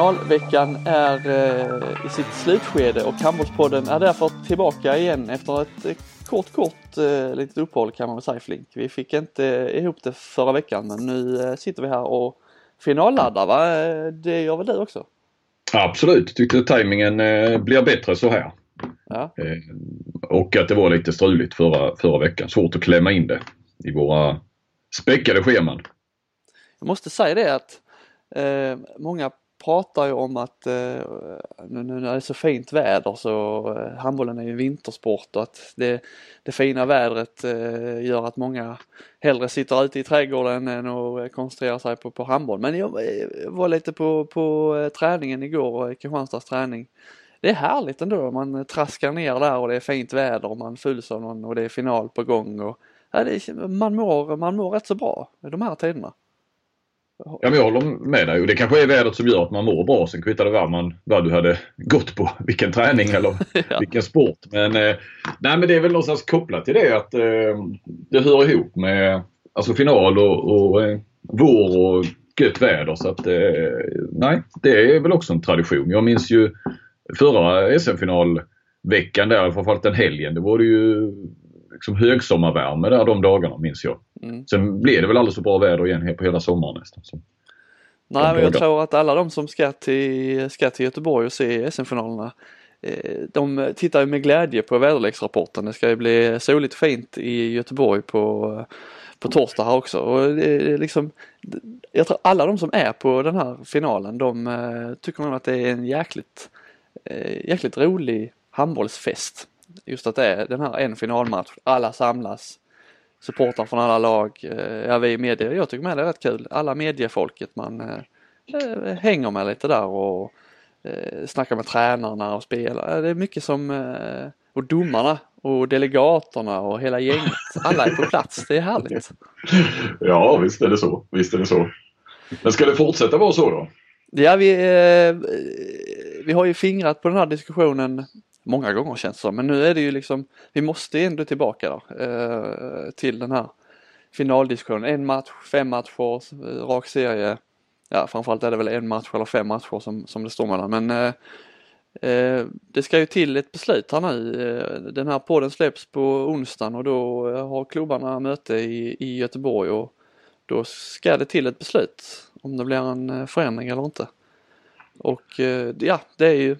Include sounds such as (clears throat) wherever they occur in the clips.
Finalveckan är eh, i sitt slutskede och Handbollspodden är därför tillbaka igen efter ett eh, kort, kort eh, litet uppehåll kan man väl säga Flink. Vi fick inte ihop det förra veckan men nu sitter vi här och finalladdar va? Det gör väl du också? Absolut, tyckte tajmingen blir bättre så här. Ja. Och att det var lite struligt förra, förra veckan. Svårt att klämma in det i våra späckade scheman. Jag måste säga det att eh, många pratar ju om att eh, nu, när det är så fint väder så eh, handbollen är ju vintersport och att det, det fina vädret eh, gör att många hellre sitter ute i trädgården än att eh, koncentrera sig på, på handboll. Men jag eh, var lite på, på eh, träningen igår, eh, Kristianstads träning. Det är härligt ändå, man traskar ner där och det är fint väder och man fylls av någon och det är final på gång. Och, ja, det är, man, mår, man mår rätt så bra de här tiderna. Ja, men jag håller med dig. Och det kanske är vädret som gör att man mår bra. Sen kvittar det vad, man, vad du hade gått på. (laughs) Vilken träning eller (laughs) Ja. vilken sport. Men, eh, nej, men det är väl någonstans kopplat till det att eh, det hör ihop med alltså final och, och eh, vår och gött väder. Så att, eh, nej, det är väl också en tradition. Jag minns ju förra SM-finalveckan där, framförallt den helgen. Det var det ju liksom högsommarvärme där de dagarna minns jag. Mm. Sen blev det väl aldrig så bra väder igen på hela sommaren nästan. Så. Nej, men jag tror att alla de som ska till, ska till Göteborg och se SM-finalerna eh, de tittar med glädje på väderleksrapporten. Det ska ju bli soligt fint i Göteborg på, på torsdag här också. Och det är liksom, jag tror alla de som är på den här finalen de eh, tycker nog att det är en jäkligt, eh, jäkligt rolig handbollsfest. Just att det är den här en finalmatch, alla samlas supportrar från alla lag. Eh, Ja, vi media, jag tycker med det är rätt kul. Alla mediefolket man eh, eh, hänger med lite där och eh, snackar med tränarna och spelar. Det är mycket som, eh, och domarna och delegaterna och hela gänget. Alla är på plats, det är härligt. (laughs) Ja, visst är det så. Visst är det så. Men ska det fortsätta vara så då? Ja, vi, eh, vi har ju fingrat på den här diskussionen många gånger känns det som. Men nu är det ju liksom, vi måste ändå tillbaka då, eh, till den här finaldiskussionen. En match, fem matcher, rak serie. Ja, framförallt är det väl en match eller fem matcher som, som det står mellan. Men eh, eh, det ska ju till ett beslut här nu. Eh, den här podden släpps på onsdagen och då eh, har klubbarna möte i, i Göteborg och då ska det till ett beslut om det blir en eh, förändring eller inte. Och eh, ja, det är ju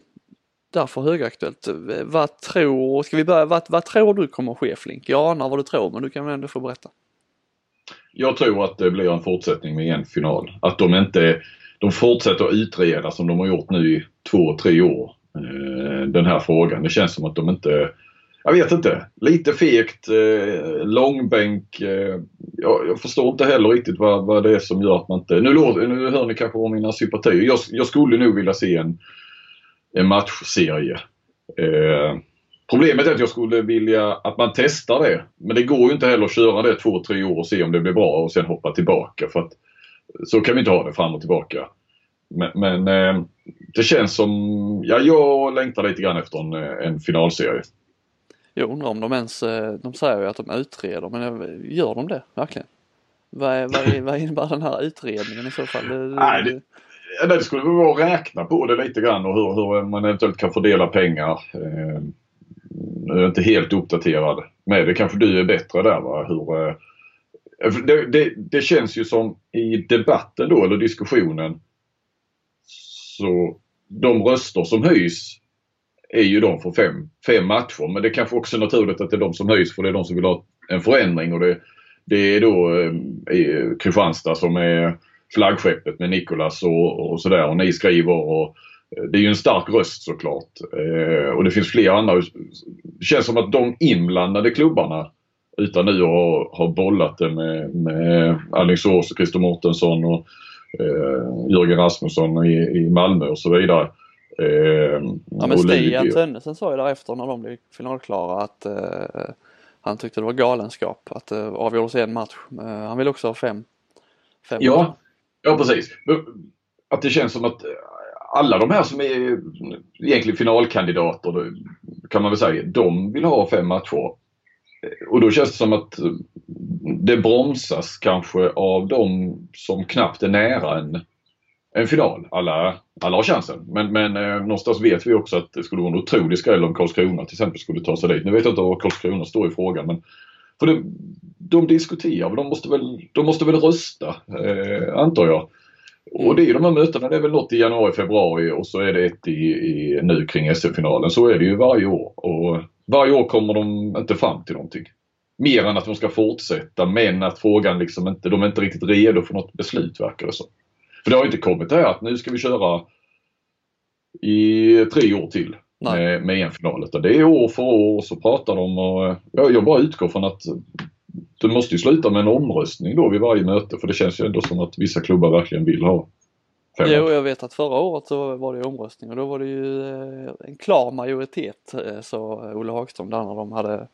därför högaktuellt. Vad tror, ska vi börja, vad, vad tror du kommer ske Flink? Jag anar vad du tror men du kan väl ändå få berätta. Jag tror att det blir en fortsättning med en final. Att de inte de fortsätter att utreda som de har gjort nu i två, tre år. Eh, den här frågan. Det känns som att de inte jag vet inte. Lite fegt, eh, långbänk. Eh, jag, jag förstår inte heller riktigt vad, vad det är som gör att man inte... Nu, låter, nu hör ni kanske om mina sympatier. Jag, jag skulle nog vilja se en, en matchserie. Eh, problemet är att jag skulle vilja att man testar det. Men det går ju inte heller att köra det två, tre år och se om det blir bra och sen hoppa tillbaka. För att så kan vi inte ha det fram och tillbaka. Men, men eh, det känns som... Ja, jag längtar lite grann efter en, eh, en finalserie. Jag undrar om de ens, de säger ju att de utreder men gör de det verkligen? Vad, är, vad, vad innebär den här utredningen i så fall? Nej, det- Ja, det skulle väl vara att räkna på det lite grann och hur, hur man eventuellt kan fördela pengar. Ehm, nu är jag inte helt uppdaterad med det. Kanske du är bättre där va? Hur, eh, det, det, det känns ju som i debatten då, eller diskussionen, så de röster som höjs är ju de för fem, fem matcher. Men det är kanske också är naturligt att det är de som höjs för det är de som vill ha en förändring. Och det, det är då eh, Kristianstad som är flaggskeppet med Nikolas och, och sådär. Och ni skriver och eh, det är ju en stark röst såklart. Eh, och det finns flera andra. Det känns som att de inblandade klubbarna utan nu att ha bollat det med, med Alingsås och Christer Mårtensson och eh, Jörgen Rasmusson i, i Malmö och så vidare. Eh, Ja men Stian. Tönnesen sa ju därefter när de blev finalklara att eh, han tyckte det var galenskap att det eh, avgjordes en match. Eh, han vill också ha fem. fem. Ja, ja precis. Att det känns som att eh, alla de här som är egentligen finalkandidater då, kan man väl säga, de vill ha fem matcher. Eh, och då känns det som att eh, det bromsas kanske av de som knappt är nära en, en final. Alla alla har chansen. Men, men eh, någonstans vet vi också att det skulle vara en otrolig skräll om Karlskrona till exempel skulle ta sig dit. Nu vet jag inte var Karlskrona står i frågan men för det, de diskuterar, de måste väl, de måste väl rösta eh, antar jag. Och det är de här mötena, det är väl något i januari, februari och så är det ett i, i nu kring SM-finalen. Så är det ju varje år. Och varje år kommer de inte fram till någonting. Mer än att de ska fortsätta men att frågan liksom inte, de är inte riktigt redo för något beslut verkar det som. För det har inte kommit det här att nu ska vi köra i tre år till med, med en final. Det är år för år så pratar de och jag, jag bara utgår från att det måste ju sluta med en omröstning då vid varje möte för det känns ju ändå som att vissa klubbar verkligen vill ha fem Jo, jag vet att förra året så var det omröstning och då var det ju eh, en klar majoritet eh, sa Olle Hagström där när de hade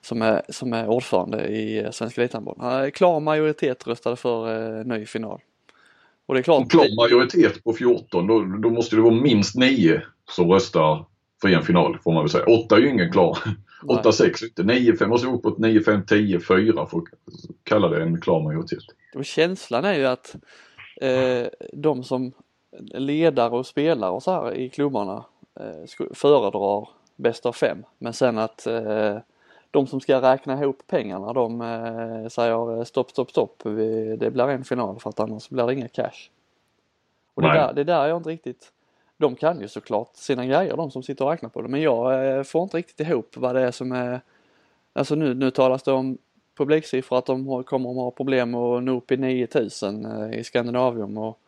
som är, som är ordförande i eh, Svenska Elithandbollen. Klar majoritet röstade för ny final. Och det är klart. En klar majoritet på 14 då, då måste det vara minst 9 som röstar för en final får man väl säga. 8 är ju ingen klar. 8-6 inte. 9-5 måste vara uppåt 9-5, 10-4 för att kalla det en klar majoritet. Och känslan är ju att eh, de som ledare och spelare och så här i klubbarna eh, föredrar bäst av fem. Men sen att eh, de som ska räkna ihop pengarna de eh, säger stopp, stopp, stopp. Vi, det blir en final för att annars blir det inga cash. Och det, där, det där är jag inte riktigt de kan ju såklart sina grejer de som sitter och räknar på det. Men jag eh, får inte riktigt ihop vad det är som är Alltså nu, nu talas det om publiksiffror att de kommer att ha problem att nå upp i 9000 eh, i Skandinavium. Och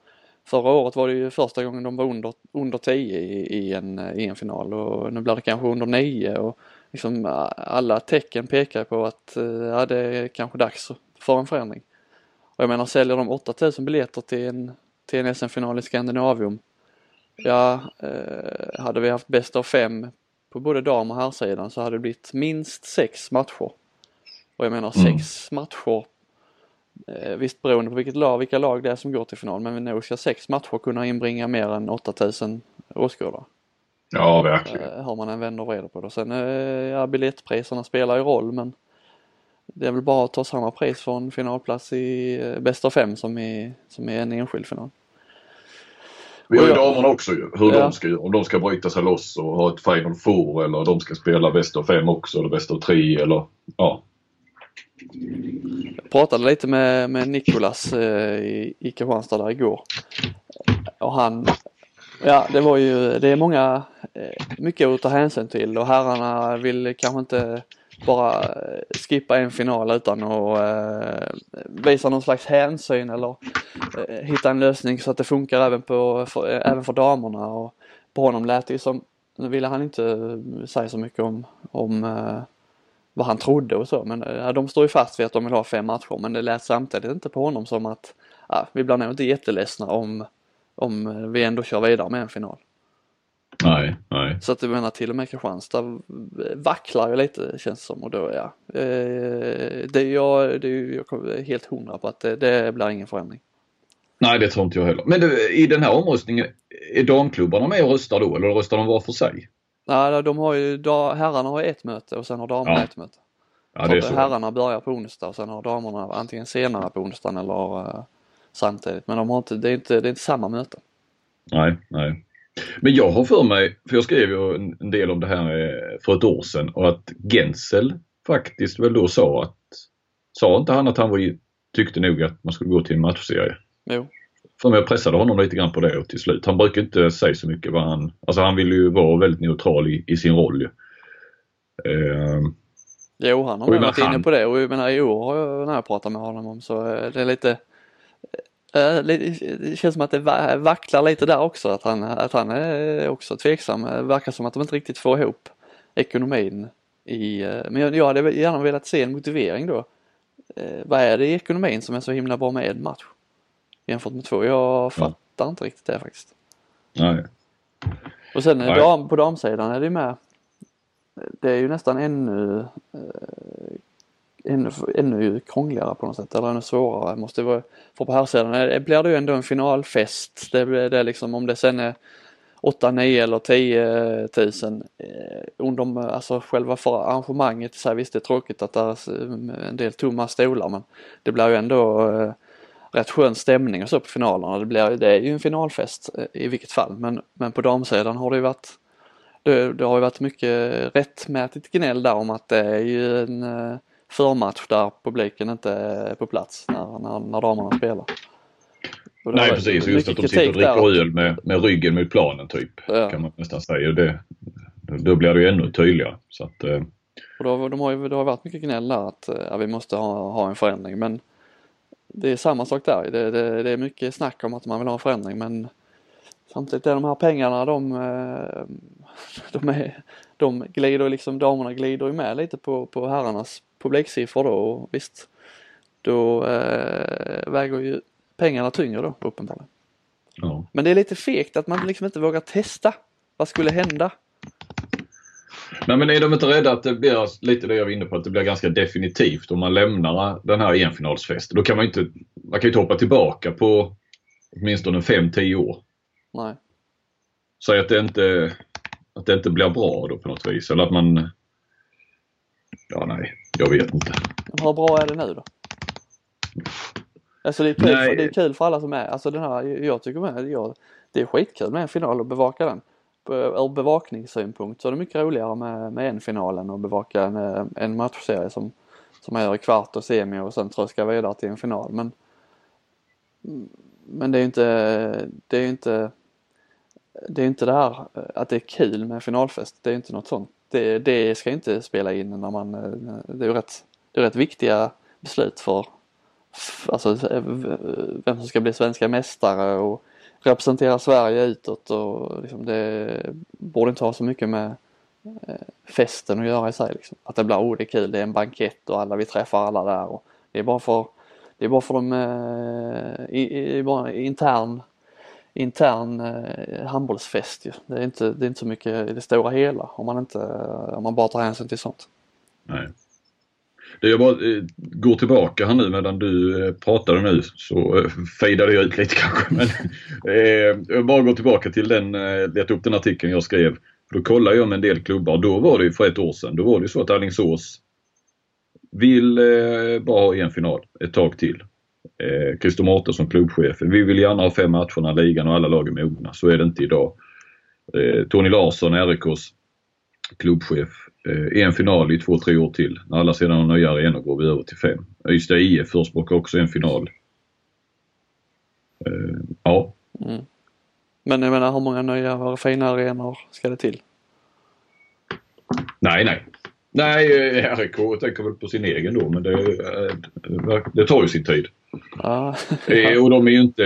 Förra året var det ju första gången de var under, under 10 i, i, en, eh, i en final. Och nu blir det kanske under 9 och liksom alla tecken pekar på att ja, det är kanske dags för en förändring. Och jag menar säljer de 8000 biljetter till en, till en SM-final i Skandinavium Ja, eh, hade vi haft bäst av fem på både dam och herrsidan så hade det blivit minst sex matcher. Och jag menar mm. sex matcher, eh, visst beroende på vilket lag, vilka lag det är som går till final, men nog ska sex matcher kunna inbringa mer än 8000 åskådare. Ja, verkligen. Eh, hur man än vänder och vrider på det. Sen, eh, ja, biljettpriserna spelar ju roll men det är väl bara att ta samma pris för en finalplats i eh, bäst av fem som i, som i en enskild final. Vi har ju damerna också. Hur ja. de ska Om de ska bryta sig loss och ha ett Final Four eller de ska spela bäst av fem också eller bäst av tre eller ja. Jag pratade lite med, med Nikolas eh, i, i Kristianstad där igår. Och han, ja det var ju, det är många, eh, mycket att ta hänsyn till och herrarna vill kanske inte bara eh, skippa en final utan att eh, visa någon slags hänsyn eller eh, hitta en lösning så att det funkar även, på, för, eh, även för damerna. Och på honom lät det ju som, nu ville han inte eh, säga så mycket om, om eh, vad han trodde och så men eh, de står ju fast vid att de vill ha fem matcher men det lät samtidigt inte på honom som att ja, vi blir nog inte jätteledsna om, om vi ändå kör vidare med en final. Nej, nej. Så att du menar till och med Kristianstad vacklar lite känns det som och då ja. Eh, det, jag, det, jag är helt hundra på att det, det blir ingen förändring. Nej det tror inte jag heller. Men du, i den här omröstningen, är damklubbarna med och röstar då eller röstar de var för sig? Nej, de har ju, herrarna har ett möte och sen har damerna ja. ett möte. Ja, det är så. Herrarna börjar på onsdag och sen har damerna antingen senare på onsdagen eller uh, samtidigt. Men de har inte, det, är inte, det är inte samma möte. Nej, nej. Men jag har för mig, för jag skrev ju en del om det här för ett år sedan och att Gensel faktiskt väl då sa att, sa inte han att han var, tyckte nog att man skulle gå till en matchserie? Jo. För mig jag pressade honom lite grann på det och till slut. Han brukar inte säga så mycket vad han, alltså han vill ju vara väldigt neutral i, i sin roll ju. Uh, jo, han har varit inne på det och jag menar i år när jag pratat med honom om så är det lite Eh, det känns som att det vacklar lite där också att han, att han är också tveksam. Det verkar som att de inte riktigt får ihop ekonomin i, eh, men jag hade gärna velat se en motivering då. Eh, vad är det i ekonomin som är så himla bra med en match? Jämfört med två. Jag fattar ja. inte riktigt det faktiskt. Nej. Och sen Nej. på damsidan är det med det är ju nästan ännu ännu, ännu krångligare på något sätt eller ännu svårare måste vara. För på här sidan blir det ju ändå en finalfest. Det blir det liksom om det sen är 8, 9 eller 10 tusen eh, under alltså själva för arrangemanget. Så här, visst det är tråkigt att det är en del tomma stolar men det blir ju ändå eh, rätt skön stämning och så på finalerna. Det, blir, det är ju en finalfest eh, i vilket fall men, men på damsidan har det ju varit det, det har ju varit mycket rättmätigt gnäll där om att det är ju en eh, förmatch där publiken inte är på plats när, när, när damerna spelar. Nej precis, just att de sitter och dricker öl med, med ryggen mot planen typ. Ja. Kan man nästan säga. Det, då blir det ju ännu tydligare. Så att, eh. och då, de har ju, det har varit mycket gnäll där att ja, vi måste ha, ha en förändring men det är samma sak där. Det, det, det, är mycket snack om att man vill ha en förändring men samtidigt är de här pengarna de, eh, (laughs) de, är, de glider liksom, damerna glider ju med lite på, på herrarnas publiksiffror då och visst då äh, väger ju pengarna tyngre då uppenbarligen. Ja. Men det är lite fegt att man liksom inte vågar testa. Vad skulle hända? Nej men är de inte rädda att det blir lite det jag var inne på att det blir ganska definitivt om man lämnar den här enfinalsfesten. Då kan man inte, man kan ju inte hoppa tillbaka på åtminstone 5-10 år. Nej. Säg att det inte, att det inte blir bra då på något vis eller att man Ja nej, jag vet inte. Hur bra är det nu då? Alltså det är, kul för, det är kul för alla som är, alltså den här, jag tycker med, jag, det är skitkul med en final och bevaka den. Ur bevakningssynpunkt så är det mycket roligare med, med en final än att bevaka en, eh, en matchserie som, som är i kvart och semi och sen tröska vidare till en final. Men, men det är inte, det är inte, det är inte det här att det är kul med finalfest. Det är inte något sånt. Det, det ska inte spela in när man, eh, det är ju rätt, det är rätt viktiga beslut för alltså, eh, vem som ska bli svenska mästare och representera Sverige utåt och liksom det borde inte ha så mycket med eh, festen att göra i sig. Liksom. Att det blir, oh det är kul, det är en bankett och alla, vi träffar alla där. Och det är bara för, det är bara för de eh, i, i, bara intern intern eh, handbollsfest ju. Det är, inte, det är inte så mycket i det stora hela om man inte, om man bara tar hänsyn till sånt. Nej. Det jag bara eh, går tillbaka här nu medan du eh, pratade nu så eh, fejdade jag ut lite kanske. Men, (laughs) eh, jag bara går tillbaka till den, eh, leta upp den artikeln jag skrev. Då kollade jag med en del klubbar. Då var det ju för ett år sedan. Då var det ju så att Alingsås vill eh, bara ha en final ett tag till. Eh, Christer Mårtensson, klubbchef. Vi vill gärna ha fem matcher när ligan och alla lag är mogna. Så är det inte idag. Eh, Tony Larsson, RIKs klubbchef. Eh, en final i två, tre år till. När alla sedan har nya arenor går vi över till fem. Ystad IF förespråkar också en final. Eh, ja. Mm. Men jag menar hur många nya och fina arenor ska det till? Nej, nej. Nej, RIK tänker väl på sin egen då men det, eh, det tar ju sin tid. Ah. och de är ju inte...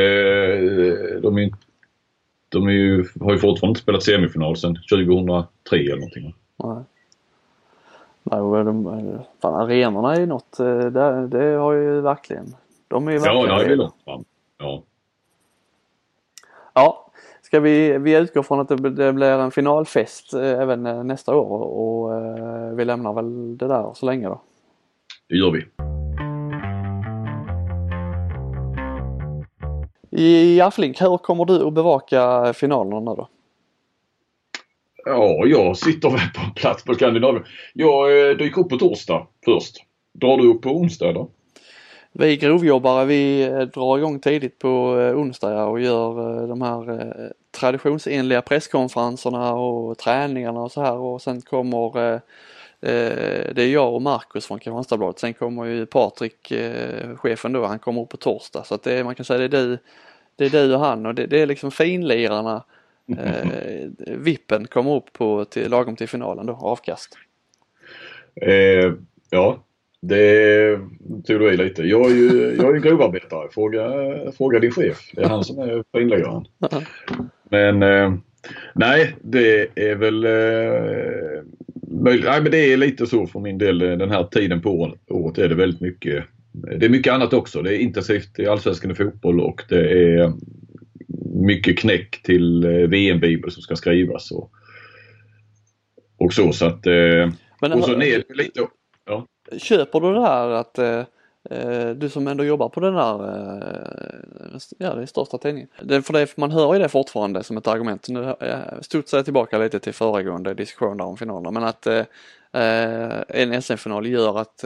De är, de är ju, har ju fortfarande inte spelat semifinal sedan 2003 eller någonting. Nej. Nej, de, fan, arenorna är något, eh, det, det har ju verkligen. De är ju verkligen Ja, det är långt fram. Ja. Ja, ska vi, vi utgår från att det, blir en finalfest eh, även eh, nästa år och vi lämnar väl det där så länge då? Det gör vi. I Afflink, hur kommer du att bevaka finalerna då? Ja, jag sitter väl på plats på Skandinavien. Jag eh, dyker upp på torsdag först. Drar du upp på onsdag då? Vi grovjobbare vi eh, drar igång tidigt på eh, onsdagar och gör de här traditionsenliga presskonferenserna och träningarna och så här och sen kommer det är jag och Marcus från Kristianstadsbladet. Sen kommer ju Patrik, chefen då, han kommer upp på torsdag. Så att det är, man kan säga det är du, det är du och han och det, det är liksom finlirarna eh, (laughs) vippen kommer upp på till, lagom till finalen då, avkast? Eh, ja, det tog du i lite. Jag är ju, jag är (laughs) grovarbetare. Fråga, fråga din chef. Det är han som är inläggaren. (laughs) Men eh, nej, det är väl eh. Nej, men det är lite så för min del. Den här tiden på året är det väldigt mycket. Det är mycket annat också. Det är intensivt i Allsvenskan i fotboll och det är mycket knäck till eh, VM-bibel som ska skrivas och, och så. så att, eh, Men, och så ner lite. Ja. Köper du det här att eh, eh, Eh, du som ändå jobbar på den där, eh, ja ja den största tidningen. Det, för det, man hör ju det fortfarande som ett argument. Nu eh, studsar jag tillbaka lite till föregående diskussion där om finalerna men att eh, en SM-final gör att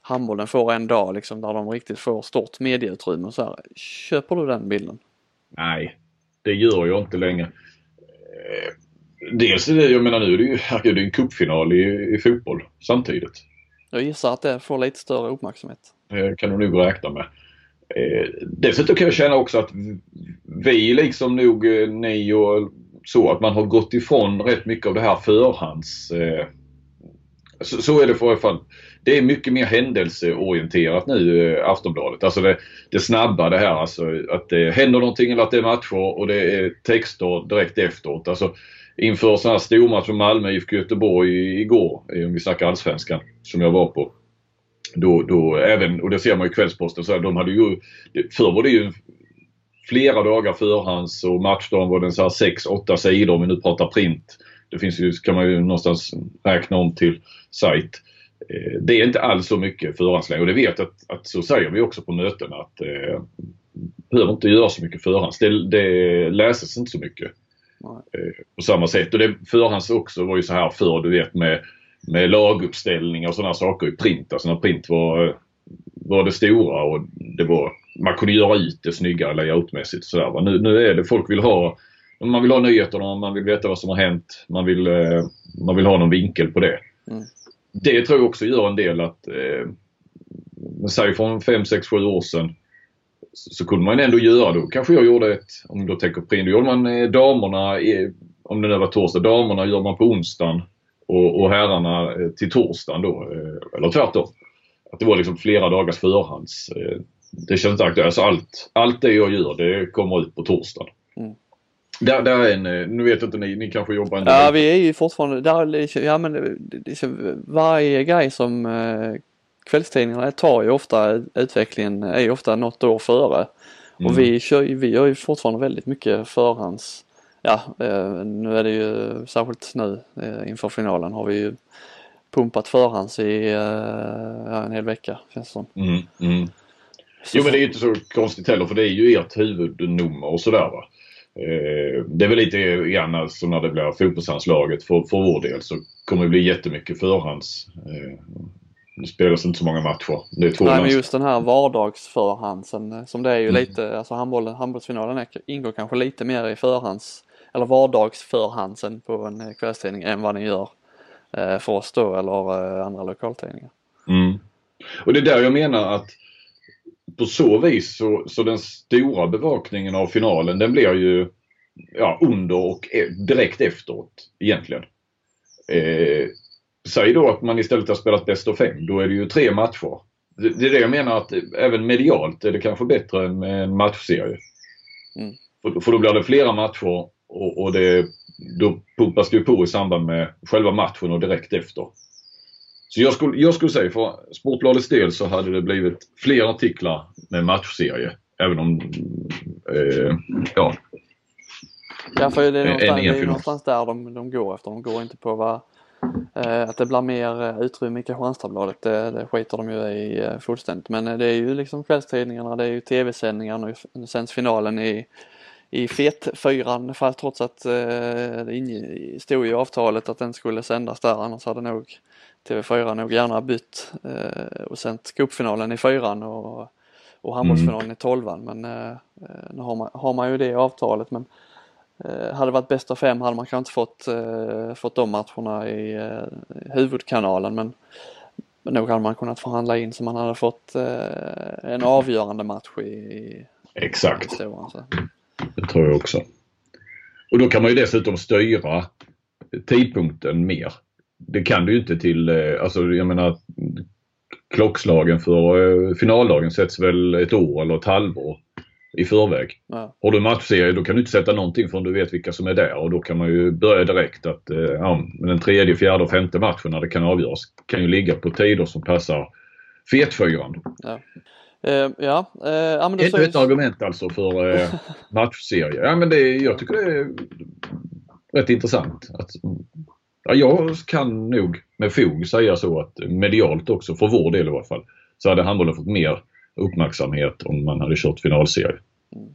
handbollen får en dag liksom där de riktigt får stort medieutrymme och så här. Köper du den bilden? Nej, det gör jag inte längre. Dels är det, jag menar nu är det ju herregud, det är en cupfinal i, i fotboll samtidigt. Jag gissar att det får lite större uppmärksamhet. Det kan du nog räkna med. Eh, dessutom kan jag känna också att vi liksom nog eh, ni och så att man har gått ifrån rätt mycket av det här förhands... Så, så, är det för i alla fall. Det är mycket mer händelseorienterat nu, Aftonbladet. Alltså det, det snabba det här alltså att det händer någonting eller att det är matcher och det är texter direkt efteråt. Alltså inför sådana här stormatch som Malmö IFK Göteborg igår, eh, om vi snackar allsvenskan, som jag var på. Då, då även, och det ser man ju i Kvällsposten, så här, de hade ju, förr var det ju flera dagar förhands och matchdagen var den så här 6-8 sidor om vi nu pratar print. Det finns ju, kan man ju någonstans räkna om till sajt. Eh, det är inte alls så mycket förhandsläge och det vet jag att, att så säger vi också på mötena att eh, behöver inte göra så mycket förhands. Det, det läses inte så mycket. Eh, på samma sätt. Och det förhands också var ju så här förr du vet med, med laguppställningar och sådana saker i print. Alltså när print var, var det stora och det var, man kunde göra ut det snyggare layoutmässigt. Sådär, Nu, nu är det folk vill ha man vill ha nyheterna, man vill veta vad som har hänt. Man vill, eh, man vill ha någon vinkel på det. Mm. Det tror jag också gör en del att, eh, säg från 5, 6, 7 år sedan så kunde man ändå göra då. Kanske jag gjorde ett, om du tänker på in, då gjorde man eh, damerna, om det nu var torsdag, damerna gör man på onsdagen och, och herrarna eh, till torsdagen då. Eh, eller tvärtom. Att det var liksom flera dagars förhands. Det känns inte aktuellt. Alltså allt, allt det jag gör det kommer ut på torsdagen. Mm. Där, där är en, nu vet jag inte ni, ni kanske jobbar ändå. Ja vi är ju fortfarande, där, ja men varje grej som kvällstidningarna tar ju ofta utvecklingen, är ju ofta något år före. Mm. Och vi, kör, vi gör ju fortfarande väldigt mycket förhands, ja eh, nu är det ju särskilt nu eh, inför finalen har vi ju pumpat förhands i eh, en hel vecka känns det som. Mm, mm. Jo men det är ju inte så konstigt heller för det är ju ert huvudnummer och sådär va. Det är väl lite grann som när det blir fotbollslandslaget för, för vår del så kommer det bli jättemycket förhands. Det spelas inte så många matcher. Det är två Nej men just den här vardagsförhandsen som det är ju mm. lite, alltså handbollen, handbollsfinalen är, ingår kanske lite mer i förhands eller vardagsförhandsen på en eh, kvällstidning än vad den gör eh, för oss då eller eh, andra lokaltidningar. Mm. Och det är där jag menar att på så vis så, så den stora bevakningen av finalen den blir ju ja, under och e direkt efteråt egentligen. Eh, Säg då att man istället har spelat bäst av fem. Då är det ju tre matcher. Det, är det jag menar att även medialt är det kanske bättre än med en matchserie. Mm. För, för då blir det flera matcher och, och det, då pumpas det på i samband med själva matchen och direkt efter. Så jag skulle, jag skulle säga för Sportbladets del så hade det blivit fler artiklar med matchserie. Även om, eh, ja. Ja för det är någonstans, det är någonstans där de, de går efter. De går inte på vad Eh, att det blir mer eh, utrymme i Kristianstadsbladet det, det skiter de ju i eh, fullständigt. Men det är ju liksom kvällstidningarna, det är ju tv-sändningarna och nu sänds finalen i, i FET-fyran fast trots att det stod i avtalet att den skulle sändas där annars hade nog TV4 nog gärna bytt och sänt cupfinalen i fyran och, och handbollsfinalen mm. i tolvan men nu har man, har man ju det i avtalet men Eh, hade det varit bäst av fem hade man kanske inte fått, eh, fått de matcherna i eh, huvudkanalen men, nog hade man kunnat förhandla in så man hade fått eh, en avgörande match i, Exakt. Stora, det tror jag också. Och då kan man ju dessutom styra tidpunkten mer. Det kan du ju inte till, eh, alltså jag menar klockslagen för finaldagen sätts väl ett år eller ett halvår i förväg. Ja. Har du matchserie då kan du inte sätta någonting förrän du vet vilka som är där och då kan man ju börja direkt att eh, ja, den tredje, fjärde och femte matchen när det kan avgöras kan ju ligga på tider som passar fetfyran. Ja. Uh, ja, uh, ja men Ännu ett argument alltså för uh, (laughs) matchserie. Ja men det, jag tycker det är rätt intressant. Att, ja, jag kan nog med fog säga så att medialt också, för vår del i alla fall, så hade handbollen fått mer uppmärksamhet om man hade kört finalserie. Mm.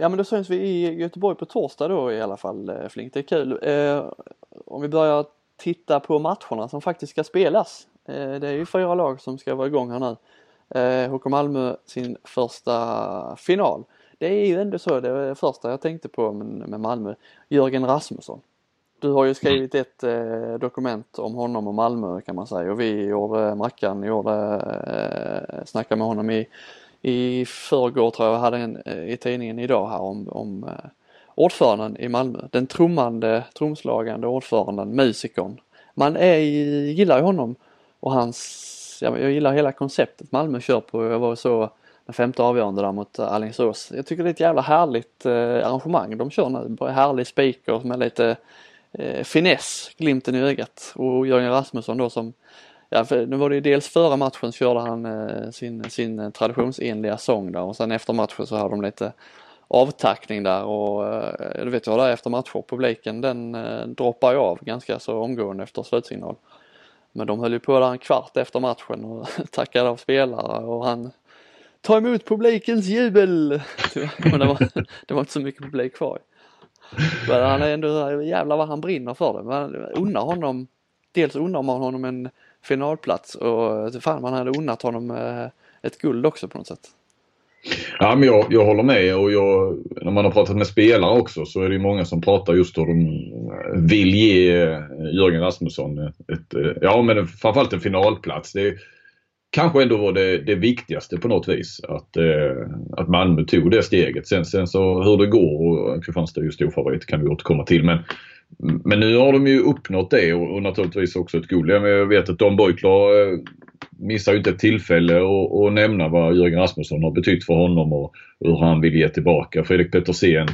Ja men då syns vi i Göteborg på torsdag då i alla fall eh, Flink, det är kul. Eh, om vi börjar titta på matcherna som faktiskt ska spelas. Eh, det är ju fyra lag som ska vara igång här nu. Eh, HK Malmö sin första final. Det är ju ändå så, det var det första jag tänkte på med Malmö. Jörgen Rasmusson. Du har ju skrivit ett eh, dokument om honom och Malmö kan man säga och vi gjorde, eh, Mackan gjorde, eh, snackade med honom i, i förrgår tror jag, hade en eh, i tidningen idag här om, om eh, ordföranden i Malmö. Den trummande, trumslagande ordföranden, musikern. Man är, gillar ju honom och hans, jag, jag gillar hela konceptet Malmö kör på. Jag var så den femte avgörande där mot eh, Alingsås. Jag tycker det är ett jävla härligt eh, arrangemang de kör nu. Härlig speaker med lite eh, finess, glimten i ögat. Och Jörgen Rasmusson då som Ja, för nu var det ju dels före matchen så körde han eh, sin, sin eh, traditionsenliga sång där och sen efter matchen så hade de lite avtackning där och eh, du vet vad det är efter matcher. Publiken den eh, droppar ju av ganska så omgående efter slutsignal. Men de höll ju på där en kvart efter matchen och (laughs) tackade av spelare och han Ta emot publikens jubel! (laughs) Men det var, det var inte så mycket publik kvar. Men han är ändå, jävlar vad han brinner för det. Man unnar honom, dels unnar man honom en finalplats och fan man hade unnat honom eh, ett guld också på något sätt. Ja, men jag, jag håller med och jag, när man har pratat med spelare också så är det många som pratar just hur eh, de vill ge eh, Jörgen Rasmusson ett, ja men framförallt en finalplats. Det kanske ändå var det, det viktigaste på något vis att, eh, att Malmö tog det steget. Sen, sen så hur det går och Kristianstad är ju storfavorit, kan vi återkomma till men men nu har de ju uppnått det och, och naturligtvis också ett guld. Jag vet att Don Beutler eh, missar ju inte ett tillfälle att nämna vad Jörgen Rasmusson har betytt för honom och hur han vill ge tillbaka. Fredrik Petersen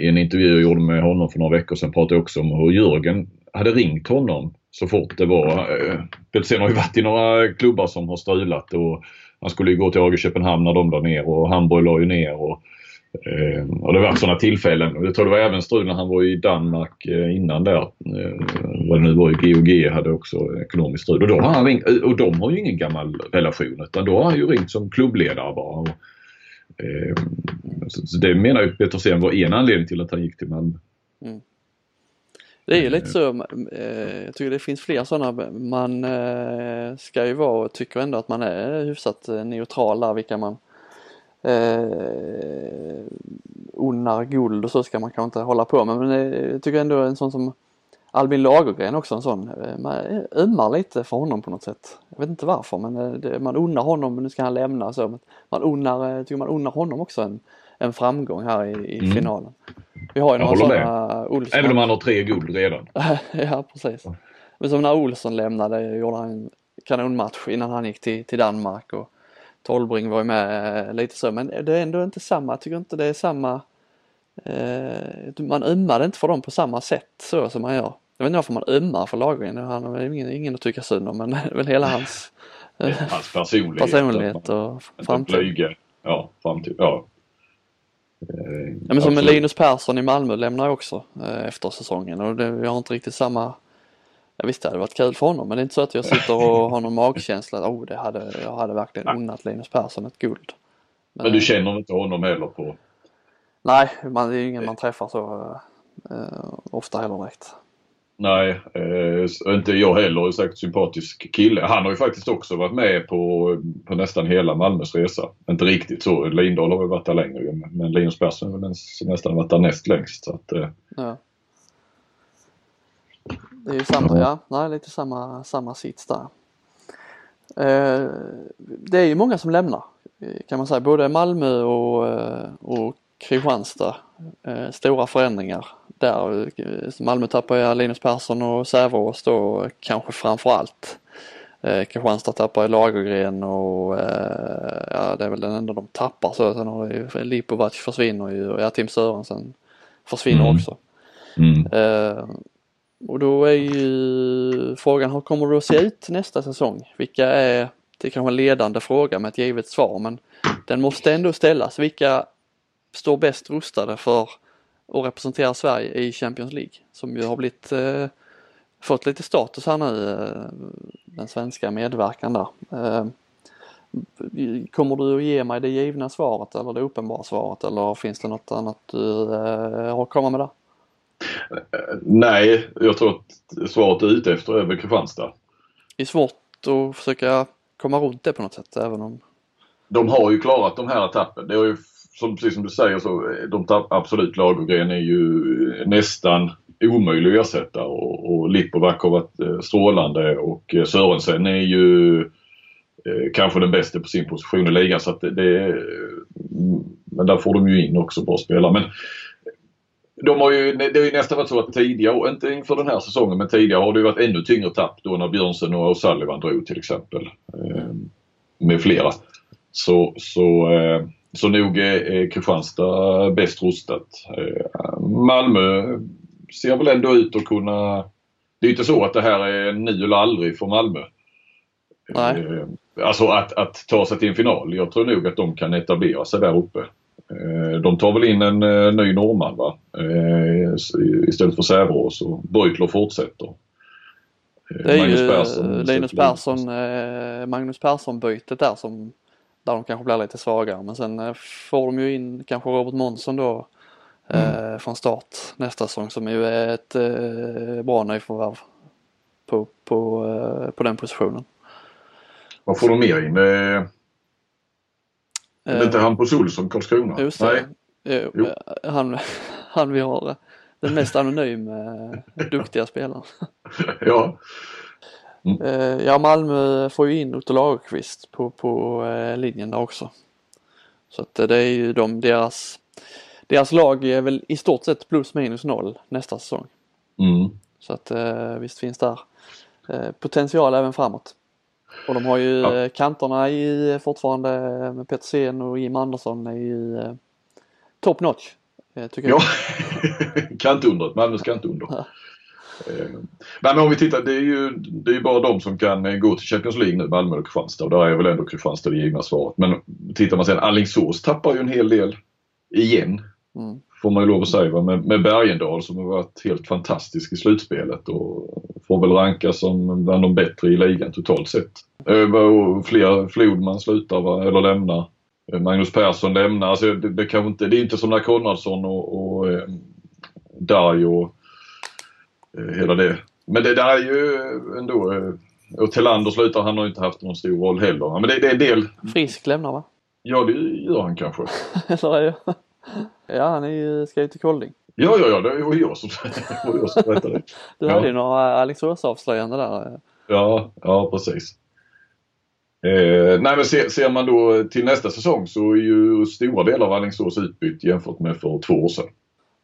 i en intervju jag gjorde med honom för några veckor sedan pratade också om hur Jörgen hade ringt honom så fort det var. Eh, Petersen har ju varit i några klubbar som har strulat och han skulle ju gå till AG Köpenhamn när de la ner och Hamburg la ju ner. Och, eh, och det har varit sådana tillfällen. Jag tror det var även strul när han var i Danmark eh, innan där. Vad det nu var, GOG hade också ekonomiskt strul. Och, då har han ringt, och de har ju ingen gammal relation utan då har han ju ringt som klubbledare bara. Och, så, det menar ju Petersen var en anledning till att han gick till Malmö. Mm. Det är ju lite så, eh, jag tycker det finns fler sådana. Man eh, ska ju vara och tycker ändå att man är hyfsat neutral där vilka man eh, unnar guld och så ska man kanske inte hålla på med men eh, jag tycker ändå en sån som Albin Lagergren också en sån, eh, man ömmar lite för honom på något sätt. Jag vet inte varför men eh, det, man unnar honom, men nu ska han lämna så. Man unnar, tycker man unnar honom också en, en framgång här i, i mm. finalen. Vi har ju några sådana Olsson. Även om han har tre guld redan. (laughs) ja precis. Men som när Olsson lämnade gjorde han en kanonmatch innan han gick till, till Danmark och Tolbring var ju med eh, lite så men det är ändå inte samma, jag tycker inte det är samma eh, Man ömmar inte för dem på samma sätt så som man gör. Jag vet inte varför man ömmar för Lagergren, han har ingen, ingen att tycka synd om men det är väl hela hans (laughs) Hans personlighet. personlighet och framtid. Ja, framtid. Ja. Eh, ja, men som med Linus Persson i Malmö lämnar också eh, efter säsongen och det, vi har inte riktigt samma Ja, visst det hade varit kul för honom men det är inte så att jag sitter och har någon magkänsla att oh, det hade, jag hade verkligen unnat Linus Persson ett guld. Men, men du känner inte honom heller på? Nej, man, det är ju ingen man träffar så uh, ofta heller direkt. Nej, eh, inte jag heller. Säkert sympatisk kille. Han har ju faktiskt också varit med på, på nästan hela Malmös resa. Inte riktigt så. Lindahl har väl varit där längre men Linus Persson har nästan varit där näst längst. Så att, eh. ja. Det är ju samma, ja, nej, lite samma, samma sits där. Eh, det är ju många som lämnar kan man säga, både Malmö och, eh, och Kristianstad. Eh, stora förändringar där. Malmö tappar ju Linus Persson och Säveås då kanske framförallt. Eh, Kristianstad tappar ju Lagergren och eh, ja, det är väl den enda de tappar så. Sen har ju Lipovac försvinner ju och ja, Tim Sörensen försvinner mm. också. Mm. Eh, och då är ju frågan, hur kommer det att se ut nästa säsong? Vilka är, det är kanske en ledande fråga med ett givet svar men den måste ändå ställas. Vilka står bäst rustade för att representera Sverige i Champions League? Som ju har blivit, eh, fått lite status här nu, eh, den svenska medverkan där. Eh, kommer du att ge mig det givna svaret eller det uppenbara svaret eller finns det något annat du eh, har att komma med där? Nej, jag tror att svaret du är ute efter är väl Kristianstad. det är svårt att försöka komma runt det på något sätt även om De har ju klarat de här etappen. Det är ju som, precis som du säger så eh, de absolut Lagergren är ju eh, nästan omöjlig att ersätta och, och Lipovac har varit eh, strålande och Sörensen är ju eh, kanske den bästa på sin position i ligan så att det, det Men där får de ju in också bra spelare. Men de har ju, det har ju nästan varit så att tidigare, inte inför den här säsongen, men tidigare har det varit ännu tyngre tapp då när Björnsen och O'Sullivan drog till exempel. Eh, med flera. Så, så, eh, så nog är Kristianstad bäst rustat. Eh, Malmö ser väl ändå ut att kunna... Det är inte så att det här är nu eller aldrig för Malmö. Nej. Alltså att, att ta sig till en final. Jag tror nog att de kan etablera sig där uppe. Eh, de tar väl in en eh, ny norrman va? Eh, istället för Säverås och Beutler fortsätter. Det är Magnus ju Persson, Linus Persson, Magnus Persson bytet där som där de kanske blir lite svagare men sen får de ju in kanske Robert Månsson då mm. från start nästa säsong som ju är ett bra nyförvärv på, på, på den positionen. Vad får de mer in? Är inte Hampus Olsson, Karlskrona? Just det. Nej. Jo, Han, han vi har den mest anonyma (laughs) duktiga spelaren. ja. Mm. Ja, Malmö får ju in Otto Lagerqvist på, på linjen där också. Så att det är ju de, deras, deras lag är väl i stort sett plus minus noll nästa säsong. Mm. Så att visst finns där potential även framåt. Och de har ju ja. Eh, kanterna i fortfarande med Petersen och Jim Andersson är ju eh, top notch. Eh, tycker ja, (laughs) kantundret, Malmös kantunder. Ja. Men om vi tittar, det är ju det är bara de som kan gå till Champions League nu, Malmö och Kristianstad. Och där är väl ändå Kristianstad det givna svaret. Men tittar man sen, Alingsås tappar ju en hel del igen. Mm. Får man ju lov att säga. Med, med Bergendal som har varit helt fantastisk i slutspelet och får väl rankas som bland de bättre i ligan totalt sett. Eh, fler Flodman slutar va, eller lämnar. Eh, Magnus Persson lämnar. Alltså det, det, inte, det är inte som när Konradsson och, och eh, Dario eh, hela det. Men det där är ju ändå eh, och Telander slutar, han har inte haft någon stor roll heller. Men det, det är en del. Frisk lämnar va? Ja det gör han kanske. (laughs) Eller är det? Ja han är ju, ska ju till Kolding. Ja, ja, ja, det var jag som, (laughs) jag som berättade det. Du hade ju några Alingsås-avslöjanden där. Ja, ja precis. Eh, nej men ser, ser, man då till nästa säsong så är ju stora delar av Alingsås utbytt jämfört med för två år sedan.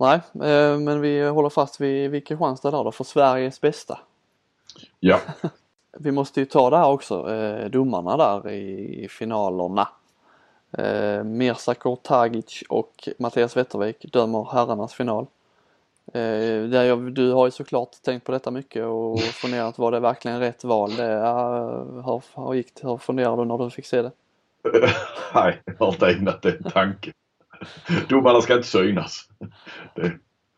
Nej, eh, men vi håller fast vid, vid Kristianstad där då, för Sveriges bästa. Ja. (laughs) vi måste ju ta där också, eh, domarna där i, finalerna. Eh, Mirza Kortagic och Mattias Wettervik dömer herrarnas final. Eh, du har ju såklart tänkt på detta mycket och (laughs) funderat var det verkligen rätt val det är. Hur, hur, gick det? hur funderade du när du fick se det? (laughs) Nej, jag har inte ägnat det en tanke. Domarna ska inte synas. Det.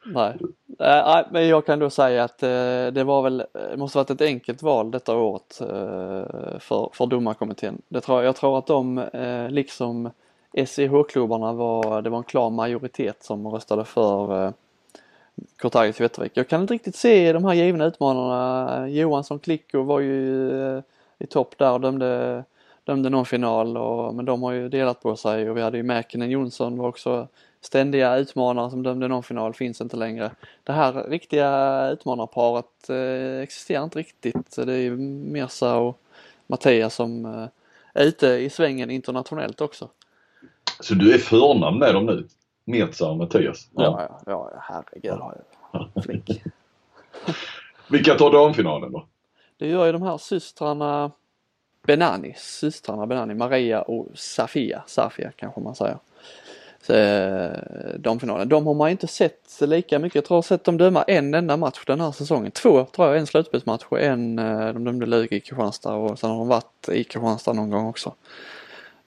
Nej. Äh, men jag kan då säga att eh, det var väl, det måste varit ett enkelt val detta året eh, för, för domarkommittén. Det tror, jag tror att de, eh, liksom SEH-klubbarna var, det var en klar majoritet som röstade för eh, Kortagic Wettervik. Jag kan inte riktigt se de här givna utmanarna. Johansson Klicko var ju eh, i topp där och dömde, dömde någon final och, men de har ju delat på sig och vi hade ju Mäkinen Jonsson var också ständiga utmanare som dömde någon final finns inte längre. Det här riktiga utmanarparet eh, existerar inte riktigt. Det är ju Mirza och Mattias som eh, är ute i svängen internationellt också. Så du är förnamn med dem nu? Mirza och Mattias? Ja, ja, ja, ja herregud. Ja. Flink. (laughs) Vilka tar damfinalen då? Det gör ju de här systrarna Benani, systrarna Benani, Maria och Safia, Safia kanske man säger. Eh, Damfinalen. De har man inte sett lika mycket. Jag tror jag har sett dem döma en enda match den här säsongen. Två tror jag, en slutspelsmatch och en eh, de dömde Lugi i Kristianstad och sen har de varit i Kristianstad någon gång också.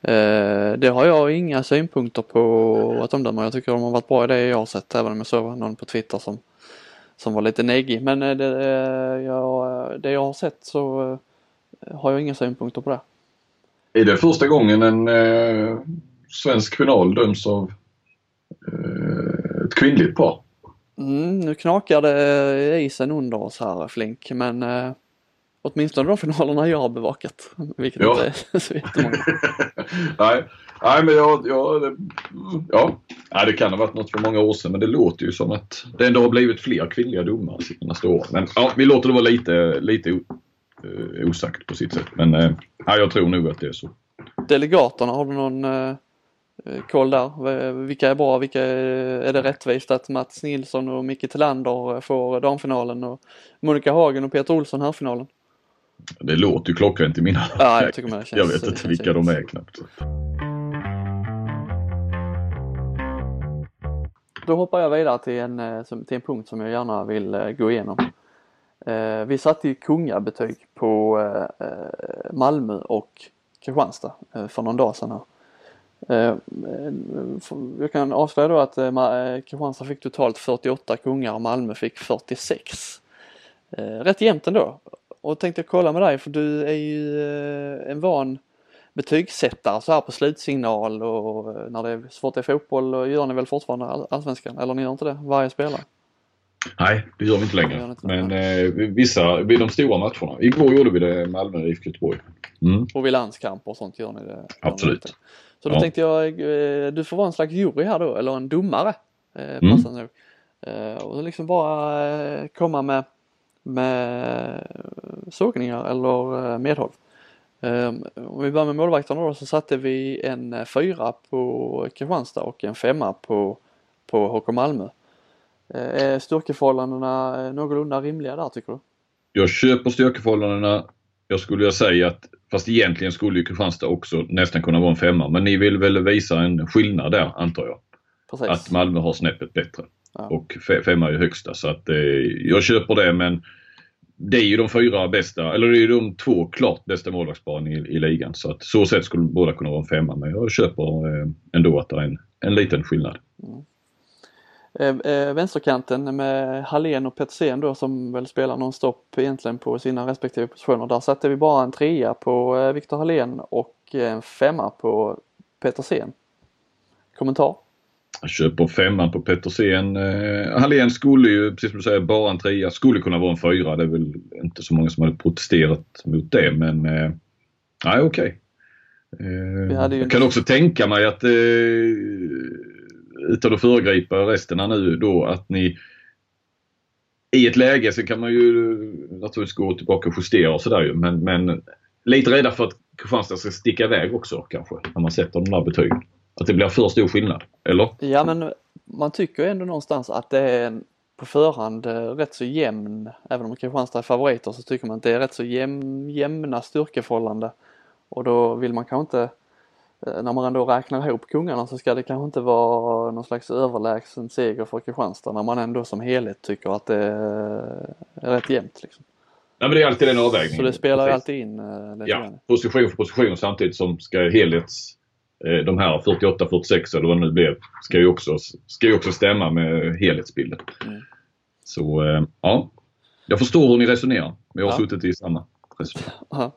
Eh, det har jag inga synpunkter på att de dömer. Jag tycker de har varit bra i det jag har sett även om jag såg någon på Twitter som, som var lite neggig. Men det, jag, det jag har sett så har jag inga synpunkter på det. Är det första gången en svensk final döms av eh, ett kvinnligt par. Mm, nu knakar det isen under oss här Flink men eh, Åtminstone de finalerna jag har bevakat. Vilket Ja. inte är (laughs) så jättemånga. (laughs) Nej, nej men jag, jag det, ja. Nej, det kan ha varit något för många år sedan men det låter ju som att det ändå har blivit fler kvinnliga domare senaste åren. Men ja, vi låter det vara lite, lite eh, osagt på sitt sätt. Men eh, ja, jag tror nog att det är så. Delegaterna, har du någon eh, eh, koll där? Vilka är bra? Vilka är, är det rättvist att Mats Nilsson och Micke Tillander får damfinalen och Monica Hagen och Peter Olsson herrfinalen? Det låter ju klockrent i mina Ja, jag tycker med det känns, Jag vet inte känns vilka de är knappt. Då hoppar jag vidare till en, eh, till en punkt som jag gärna vill eh, gå igenom. Eh, vi satte ju kungabetyg på eh, Malmö och Kristianstad eh, för någon dag sedan här. Jag kan avslöja då att Kristianstad fick totalt 48 kungar och Malmö fick 46. Rätt jämnt ändå. Och tänkte jag kolla med dig för du är ju en van betygssättare så här på slutsignal och när det är svårt i fotboll och gör ni väl fortfarande allsvenskan? Eller ni gör inte det? Varje spelare? Nej, det gör vi inte längre. inte. Men eh, vissa, vid de stora matcherna. Igår gjorde vi det Malmö IFK Göteborg. Mm. Och vid landskamper och sånt gör ni det? ni Absolut. Så då Ja. tänkte jag, eh, du får vara en slags jury här då, eller en domare. eh, Mm. Passande nog. Eh, Och liksom bara eh, komma med, med sågningar eller eh, medhåll. Eh, Om vi börjar med målvakterna då så satte vi en fyra på Kristianstad och en femma på, på HK Malmö. Eh, Är styrkeförhållandena eh, någorlunda rimliga där tycker du? Jag köper styrkeförhållandena. Jag skulle vilja säga att, fast egentligen skulle ju Kristianstad också nästan kunna vara en femma. Men ni vill väl visa en skillnad där antar jag. Precis. Att Malmö har snäppet bättre. Ja. Och fe- femma är ju högsta så att eh, jag köper det men det är ju de fyra bästa, eller det är ju de två klart bästa målvaktsparen i, i ligan. Så att så sett skulle båda kunna vara en femma men jag köper eh, ändå att det är en, en liten skillnad. Eh, vänsterkanten med Hallén och Petersen då som väl spelar nonstop egentligen på sina respektive positioner. Där satte vi bara en trea på eh, Viktor Hallén och en femma på Petersen. Kommentar? Jag köper femman på Petersen. Eh, Hallén skulle ju, precis som du säger, bara en trea. Skulle kunna vara en fyra. Det är väl inte så många som hade protesterat mot det men eh, nej okej. Eh, ju jag kan också tänka mig att eh, utan att föregripa resten här nu då att ni i ett läge så kan man ju naturligtvis gå tillbaka och justera och sådär ju men, men lite rädda för att Kristianstad ska sticka iväg också kanske när man sätter de där betygen. Att det blir för stor skillnad. Eller? Ja men man tycker ändå någonstans att det är en på förhand eh, rätt så jämn, även om Kristianstad är favoriter så tycker man att det är rätt så jäm, jämna styrkeförhållande. Och då vill man kanske inte, när man ändå räknar ihop kungarna så ska det kanske inte vara någon slags överlägsen seger för Kristianstad när man ändå som helhet tycker att det är rätt jämnt. Liksom. Nej, men det är alltid den avvägningen. Så det spelar Precis. alltid in eh, lite Ja, grann. position för position samtidigt som ska helhets... eh, De här 48-46 eller vad det nu blir ska ju också, ska ju också stämma med helhetsbilden. Mm. Så eh, ja, jag förstår hur ni resonerar. Men jag har Ja. suttit i samma resonemang.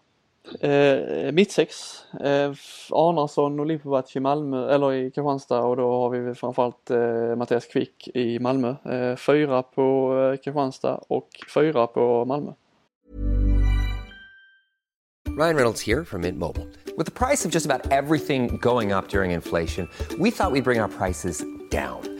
Eh, mittsex, eh, Arnarsson och Lipovac i Malmö, eller i Kristianstad och då har vi framförallt eh, Mattias Kvick i Malmö. Eh, fyra på eh, Kristianstad och fyra på Malmö. Ryan Reynolds här från Mint Mobile. priset på nästan allt just about everything going up during inflation, we thought we'd bring our prices down.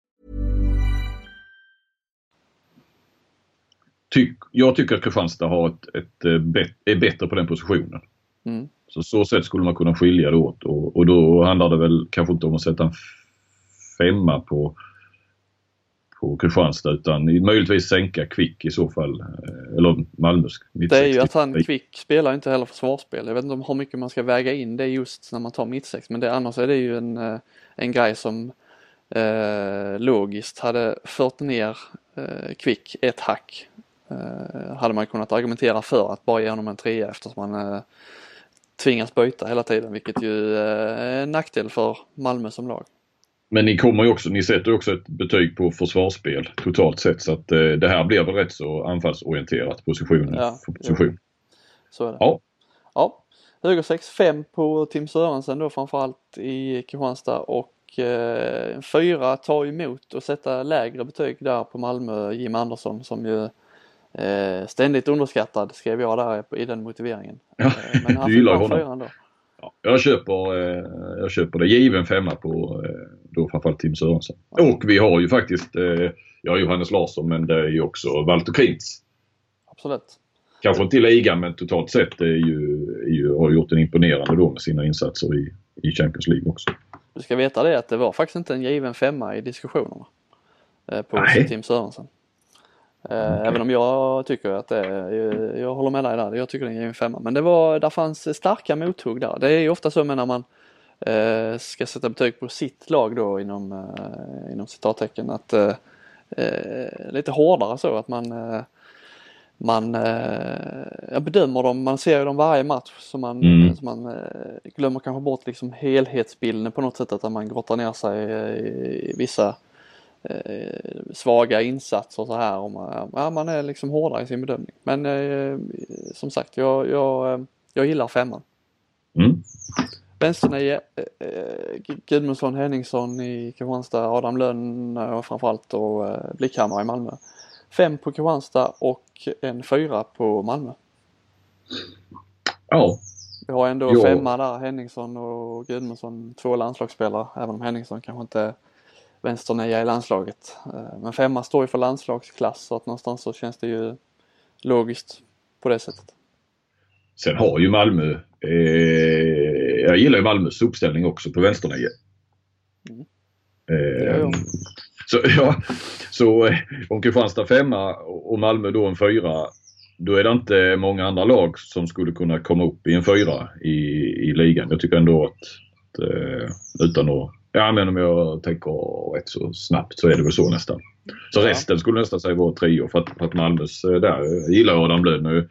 Tyck, jag tycker att Kristianstad har ett, ett, eh, bet, är bättre på den positionen. Mm. Så så sätt skulle man kunna skilja det åt och, och då handlar det väl kanske inte om att sätta en femma på, på Kristianstad utan möjligtvis sänka Kvick i så fall. eh, Eller Malmös Det är ju att han Kvick spelar inte heller försvarsspel. Jag vet inte om hur mycket man ska väga in det just när man tar mittsex men det, annars är det ju en, eh, en grej som eh, logiskt hade fört ner eh, Kvick ett hack. Eh, hade man kunnat argumentera för att bara ge honom en trea eftersom han eh, tvingas byta hela tiden vilket ju eh, är en nackdel för Malmö som lag. Men ni kommer ju också, ni sätter också ett betyg på försvarsspel totalt sett så att det här blir väl rätt så anfallsorienterat position Ja, för position. Så är det. Ja. Ja. Höger 6, 5 på Tim Sörensen då framförallt i Kristianstad och eh, fyra tar emot och sätta lägre betyg där på Malmö, Jim Andersson som ju ständigt underskattad skrev jag där i den motiveringen. Ja, Eh, men (laughs) han du gillar honom. Ja, jag, köper, eh, jag köper det. Given femma på eh, då framförallt Tim Sörensen. Och vi har ju faktiskt, eh, ja Johannes Larsson men det är ju också Walter Krintz. Absolut. Kanske inte i ligan men totalt sett är ju, är ju, har gjort en imponerande då med sina insatser i, i Champions League också. Du ska veta det att det var faktiskt inte en given femma i diskussionerna. Eh, på Nej. Tim Sörensen. Eh, Även om jag tycker att det är, jag, jag håller med dig där, jag tycker det är en femma. Men det var, där fanns starka mothugg där. Det är ju ofta så med när man eh, ska sätta betyg på sitt lag då inom, eh, inom citattecken att eh, eh, lite hårdare så att man eh, man eh, bedömer dem, man ser ju dem varje match så man, Mm. så man glömmer kanske bort liksom helhetsbilden på något sätt att man grottar ner sig eh, i vissa eh, svaga insatser så här. Och man, ja, man är liksom hårdare i sin bedömning. Men eh, som sagt, jag, jag, eh, jag gillar femman. Mm. Vänsternio, eh, eh, Gudmundsson, Henningsson i Kristianstad, Adam Lönn och framförallt och eh, Blickhammar i Malmö. Fem på Kristianstad och en fyra på Malmö. Ja, Vi har ändå Ja. femma där, Henningsson och Gudmundsson, två landslagsspelare, även om Henningsson kanske inte är vänsternia i landslaget. Eh, Men femma står ju för landslagsklass så att någonstans så känns det ju logiskt på det sättet. sen har ju Malmö, eh, jag gillar ju Malmös uppställning också på vänsternio. Mm. Eh, så (laughs) ja, så eh, om Kristianstad femma och Malmö då en fyra då är det inte många andra lag som skulle kunna komma upp i en fyra i, i ligan. Jag tycker ändå att, att eh, utan att Ja men om jag tänker rätt så snabbt så är det väl så nästan. Så Ja. resten skulle nästan säga vara trio för att, för att Malmös eh, där gillar jag Adam Lönn. nu.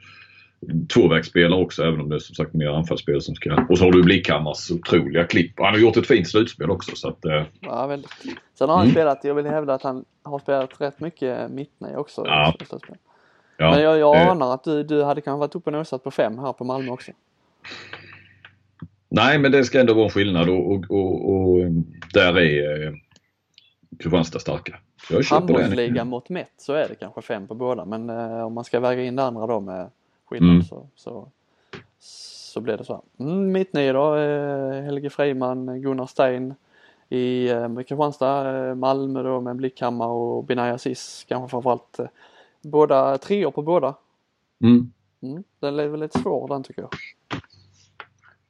Tvåvägsspelare också även om det är som sagt mer anfallsspel som ska... Och så har du Blickhammars otroliga klipp. Han har gjort ett fint slutspel också så att... Eh, Ja, väldigt. Sen har han Mm. spelat, jag vill hävda att han har spelat rätt mycket mittnej också. Ja. ja, Men jag, jag eh, anar att du, du hade kanske varit uppe och nosat på fem här på Malmö också. Nej men det ska ändå vara en skillnad och, och, och, och där är eh, Kristianstad starka. Handbollsligan mått mätt så är det kanske fem på båda men eh, om man ska väga in det andra då med skillnad Mm. så, så, så blir det så. Mm, Mittnio då, eh, Helge Freiman, Gunnar Stein i eh, Kristianstad, eh, Malmö då med Blickhammar och Binay Aziz kanske framförallt. Eh, båda treor på båda. Mm. Mm, den är väl lite svår den tycker jag.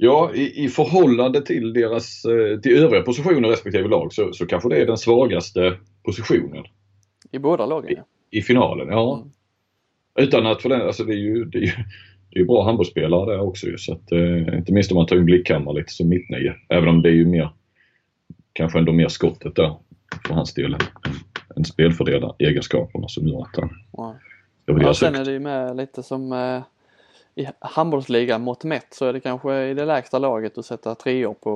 Ja, i, i förhållande till deras eh, till övriga positioner respektive lag så, så kanske det är den svagaste positionen I båda lagen ja. i finalen. Ja. Mm. Utan att för den, alltså det är ju, det är ju, det är bra handbollsspelare där också ju, så att, eh, Inte minst om man tar in Blickhammar lite som mittnio. Även om det är ju mer kanske ändå mer skottet där för hans del än, än spelfördelare egenskaperna som gör att han Ja. ska Ja, sen är det ju med lite som eh, i handbollsligan mått mätt så är det kanske i det lägsta laget att sätta treor på,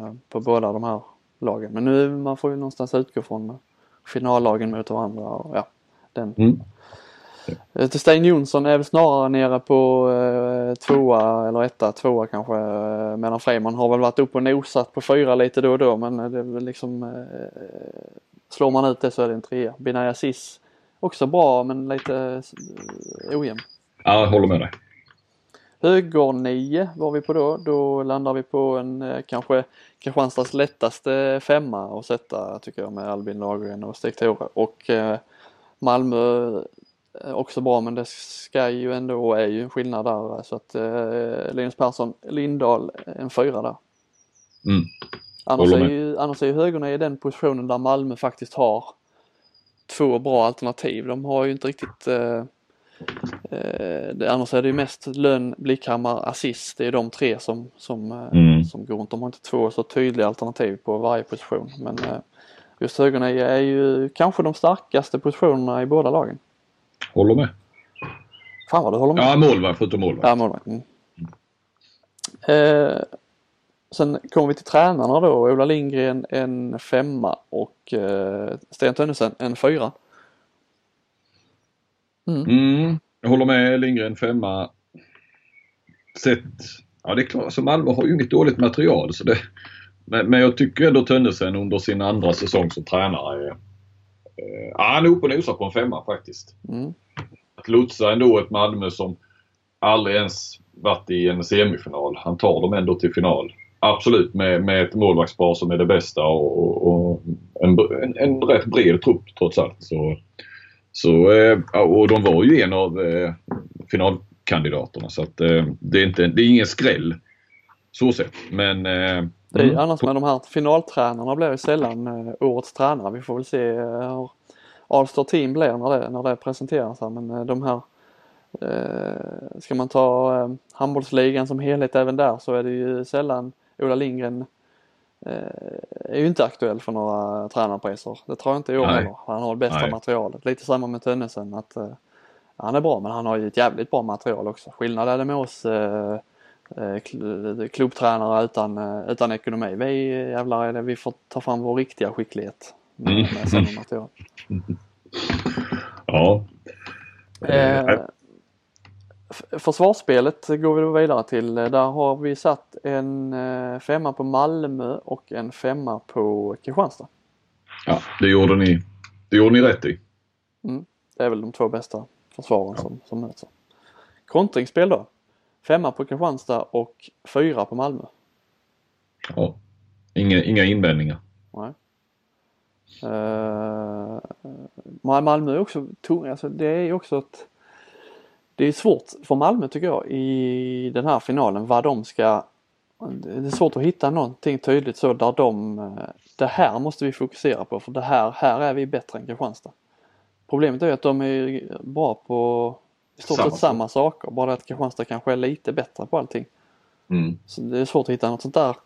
eh, på båda de här lagen. Men nu man får ju någonstans utgå från finallagen mot varandra och ja, den. Mm. Eh, Stein Jonsson är väl snarare nere på eh, tvåa eller etta, tvåa kanske. Eh, medan Freiman har väl varit upp och nosat på fyra lite då och då men det är väl liksom eh, Slår man ut det så är det en trea. Binay Aziz också bra men lite eh, ojämn. Ja, jag håller med dig. Höger 9 var vi på då. Då landar vi på en eh, kanske Kristianstads lättaste femma att sätta tycker jag med Albin Lagergren och Stig Thore. Och eh, Malmö eh, också bra men det ska ju ändå och är ju en skillnad där så att eh, Linus Persson, Lindahl en fyra där. Mm. Annars är, ju, annars är ju högerna i den positionen där Malmö faktiskt har två bra alternativ. De har ju inte riktigt eh, eh, det, Annars är det ju mest Lönn, Blickhammar, Assist. Det är de tre som, som, eh, Mm. som går runt. De har inte två så tydliga alternativ på varje position. Men eh, just högerna är, är ju kanske de starkaste positionerna i båda lagen. Håller med. Fan vad du håller med. Ja, målvakt förutom målvakt. Ja, målvakt. Mm. Eh, sen kommer vi till tränarna då. Ola Lindgren en femma och eh, Sten Tönnesen en fyra. Mm. Mm, jag håller med Lindgren femma. Sett, ja det är klart, alltså Malmö har ju inget dåligt material så det, men, men jag tycker ändå Tönnesen under sin andra säsong som tränare är, eh, han är uppe och nosar på en femma faktiskt. Mm. Att lotsa ändå ett Malmö som aldrig ens varit i en semifinal. Han tar dem ändå till final. Absolut med, med ett målvaktspar som är det bästa och, och en, en, en rätt bred trupp trots allt. Så, så, eh, och de var ju en av eh, finalkandidaterna så att eh, det, är inte, det är ingen skräll så sett. Men det är, mm. Annars med de här finaltränarna blir ju sällan årets tränare. Vi får väl se hur Alstar Team blir när det, när det presenteras här. Men de här Ska man ta handbollsligan som helhet även där så är det ju sällan Ola Lindgren är ju inte aktuell för några tränarpriser. Det tror jag inte i år heller. Han har det bästa Nej. materialet. Lite samma med Tönnesen att eh, han är bra men han har ju ett jävligt bra material också. Skillnad är det med oss eh, eh klubbtränare utan, eh, utan ekonomi. Vi jävlar är det, vi får ta fram vår riktiga skicklighet med, mm. samma material. (laughs) Ja. Eh, försvarsspelet går vi då vidare till. Där har vi satt en eh, femma på Malmö och en femma på Kristianstad. Ja, det gjorde ni, det gjorde ni rätt i. Mm, det är väl de två bästa försvaren ja. som, som möts. Kontringsspel då? Femma på Kristianstad och fyra på Malmö. Ja, inga, inga invändningar. Nej. Uh, Malmö är också tung, alltså det är också ett det är svårt för Malmö tycker jag i den här finalen vad de ska Det är svårt att hitta någonting tydligt så där de Det här måste vi fokusera på för det här, här är vi bättre än Kristianstad. Problemet är att de är bra på i stort sett samma saker bara att Kristianstad kanske är lite bättre på allting. Mm. Så det är svårt att hitta något sånt där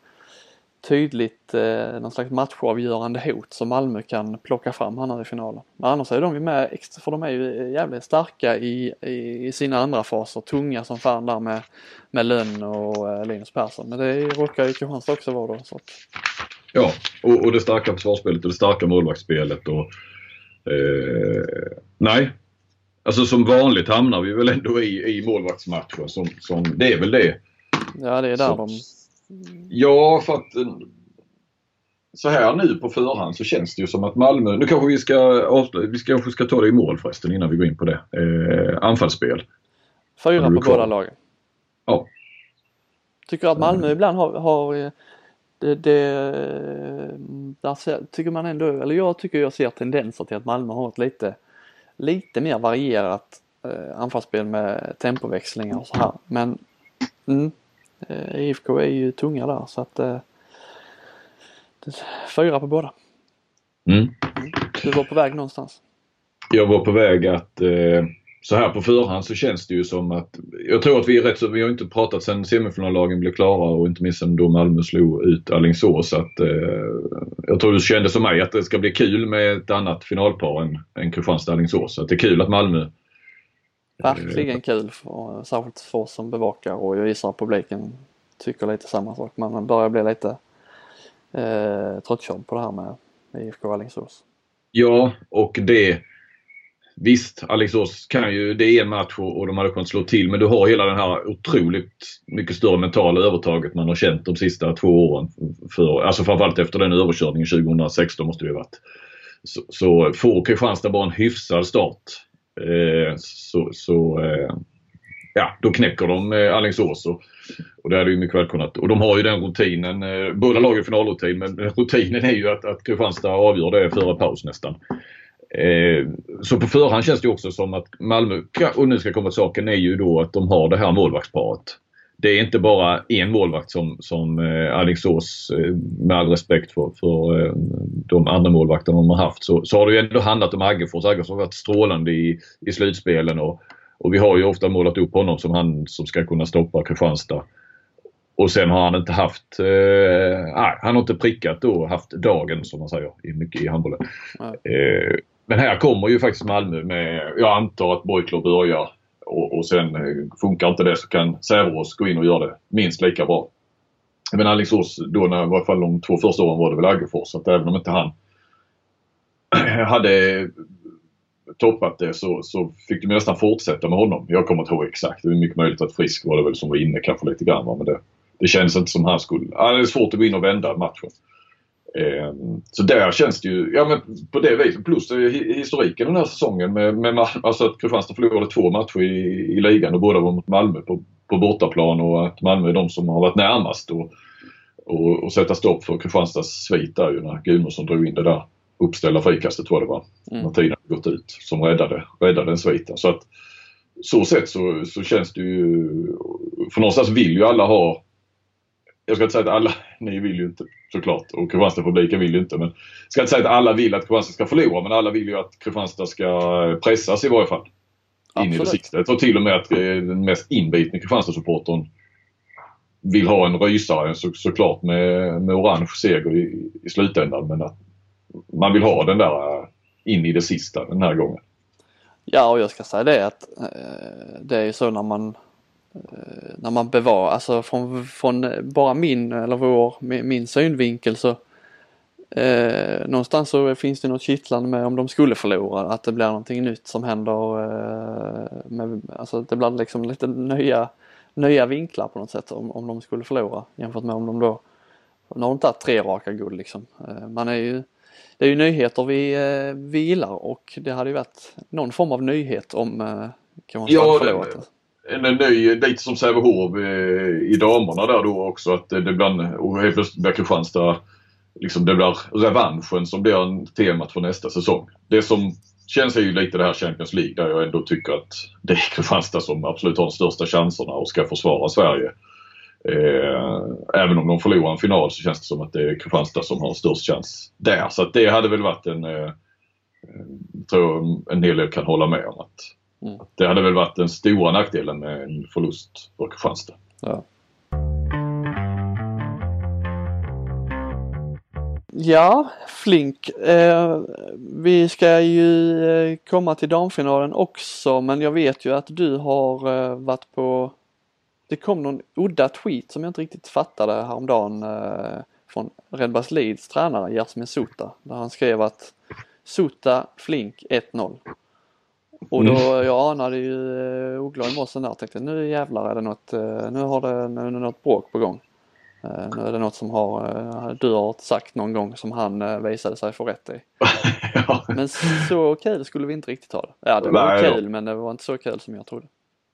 tydligt eh, någon slags matchavgörande hot som Malmö kan plocka fram här nu i finalen. Men annars är de ju med, för de är ju jävligt starka i, i, sina andra faser, tunga som fan där med, med Lönn och eh, Linus Persson. Men det råkar ju Kristianstad också vara då. Så. Ja, och, och det starka försvarsspelet och det starka målvaktsspelet och eh, nej. Alltså som vanligt hamnar vi väl ändå i, i målvaktsmatchen som, som det är väl det. Ja det är där som, de Ja, för att eh, så här nu på förhand så känns det ju som att Malmö, nu kanske vi ska avsluta, vi kanske ska ta det i mål förresten innan vi går in på det. Eh, anfallsspel. Fyra på båda lagen. Ja. Tycker att Malmö ibland har, har eh, det, det där ser, tycker man ändå, eller jag tycker jag ser tendenser till att Malmö har ett lite, lite mer varierat eh, anfallsspel med tempoväxlingar och så här. Men mm, IFK är ju tunga där så att eh, fyra på båda. Mm. Du var på väg någonstans? Jag var på väg att eh, så här på förhand så känns det ju som att jag tror att vi är rätt så, vi har inte pratat sen semifinallagen blev klara och inte minst sen då Malmö slog ut Alingsås att eh, jag tror du kände som mig att det ska bli kul med ett annat finalpar än, än Kristianstad-Alingsås. Att det är kul att Malmö Verkligen kul, för, särskilt för oss som bevakar och jag gissar att publiken tycker lite samma sak. Man börjar bli lite eh, tröttkörd på det här med, IFK Alingsås. Ja, och det Visst, Alingsås kan ju, det är en match och de hade kunnat slå till men du har hela den här otroligt mycket större mentala övertaget man har känt de sista två åren. För, alltså framförallt efter den överkörningen 2016 måste det ju varit. Så, så får Kristianstad bara en hyfsad start Eh, Eh, så, så eh, ja, då knäcker de eh, Alingsås och, och det hade ju mycket väl kunnat. Och de har ju den rutinen, eh, båda lagen finalrutin, men (laughs) rutinen är ju att, att Kristianstad avgör det före paus nästan. så på förhand känns det också som att Malmö, och nu ska komma till saken, är ju då att de har det här målvaktsparet det är inte bara en målvakt som, som eh, Alingsås, eh, med all respekt för, för eh, de andra målvakterna de har haft, så, så har det ju ändå handlat om Aggefors. Aggefors har varit strålande i, i slutspelen och, och vi har ju ofta målat upp honom som han som ska kunna stoppa Kristianstad. Och sen har han inte haft, eh, han har inte prickat då, haft dagen som man säger i mycket i handbollen. Eh, men här kommer ju faktiskt Malmö med, jag antar att Borgklor börjar och, och sen eh, funkar inte det så kan Säverås gå in och göra det minst lika bra. Men Alingsås då när, i varje fall de två första åren var det väl Aggefors. Så att även om inte han (clears throat) hade toppat det så, så fick de nästan fortsätta med honom. Jag kommer inte ihåg exakt. Det är mycket möjligt att Frisk var det väl som var inne kanske lite grann. Men det, det känns inte som han skulle... Ja, det är svårt att gå in och vända matchen. Eh, så där känns det ju, ja men på det viset. Plus historiken den här säsongen med, med alltså att Kristianstad förlorade två matcher i, i ligan och båda var mot Malmö på, på bortaplan och att Malmö är de som har varit närmast och, och, och sätta stopp för Kristianstads svit där ju när Gudmundsson drog in det där uppställda frikastet tror jag det var. Mm. När tiden gått ut. Som räddade, räddade den sviten. Så att så sett så, så känns det ju... För någonstans vill ju alla ha... Jag ska inte säga att alla, (laughs) ni vill ju inte såklart och Kristianstad-publiken vill ju inte men... Jag ska inte säga att alla vill att Kristianstad ska förlora men alla vill ju att Kristianstad ska pressas i varje fall. In Absolut. i det sista. Jag tror till och med att eh, den mest inbitne Kristianstad-supportern vill ha en rysare så, såklart med, med orange seger i, i slutändan men att man vill ha den där eh, in i det sista den här gången. Ja och jag ska säga det att eh, det är ju så när man eh, när man bevarar, alltså från, från bara min eller vår, min, synvinkel så eh, någonstans så finns det något kittlande med om de skulle förlora, att det blir någonting nytt som händer. Eh, med, alltså det blir liksom lite nya, nya vinklar på något sätt om, om de skulle förlora jämfört med om de då, nu har de tagit tre raka guld liksom. Eh, man är ju det är ju nyheter vi, eh, vi gillar och det hade ju varit någon form av nyhet om eh, kan man ja, förlåt. En, en ny, lite som Sävehof eh, i damerna där då också att det blir, och helt plötsligt blir Kristianstad liksom det blir revanschen som blir temat för nästa säsong. Det som känns är ju lite det här Champions League där jag ändå tycker att det är Kristianstad som absolut har de största chanserna och ska försvara Sverige. Eh, även om de förlorar en final så känns det som att det är Kristianstad som har störst chans där. Så att det hade väl varit en, eh, tror en hel del kan hålla med om. Att, mm. Det hade väl varit den stora nackdelen med en förlust för Kristianstad. Ja. Ja, Flink. Eh, vi ska ju eh, komma till damfinalen också men jag vet ju att du har eh, varit på det kom någon udda tweet som jag inte riktigt fattade häromdagen eh, från Redbas Leeds tränare Jasmin Sota där han skrev att Sota Flink 1-0. Och då, mm. jag anade ju eh, oglad i morse där tänkte nu jävlar är det något, eh, nu har det, nu är det något bråk på gång. Eh, nu är det något som har, eh, du har sagt någon gång som han eh, visade sig få rätt i. (laughs) ja. Men så kul skulle vi inte riktigt ha det. Ja det var Nej, kul ja. men det var inte så kul som jag trodde.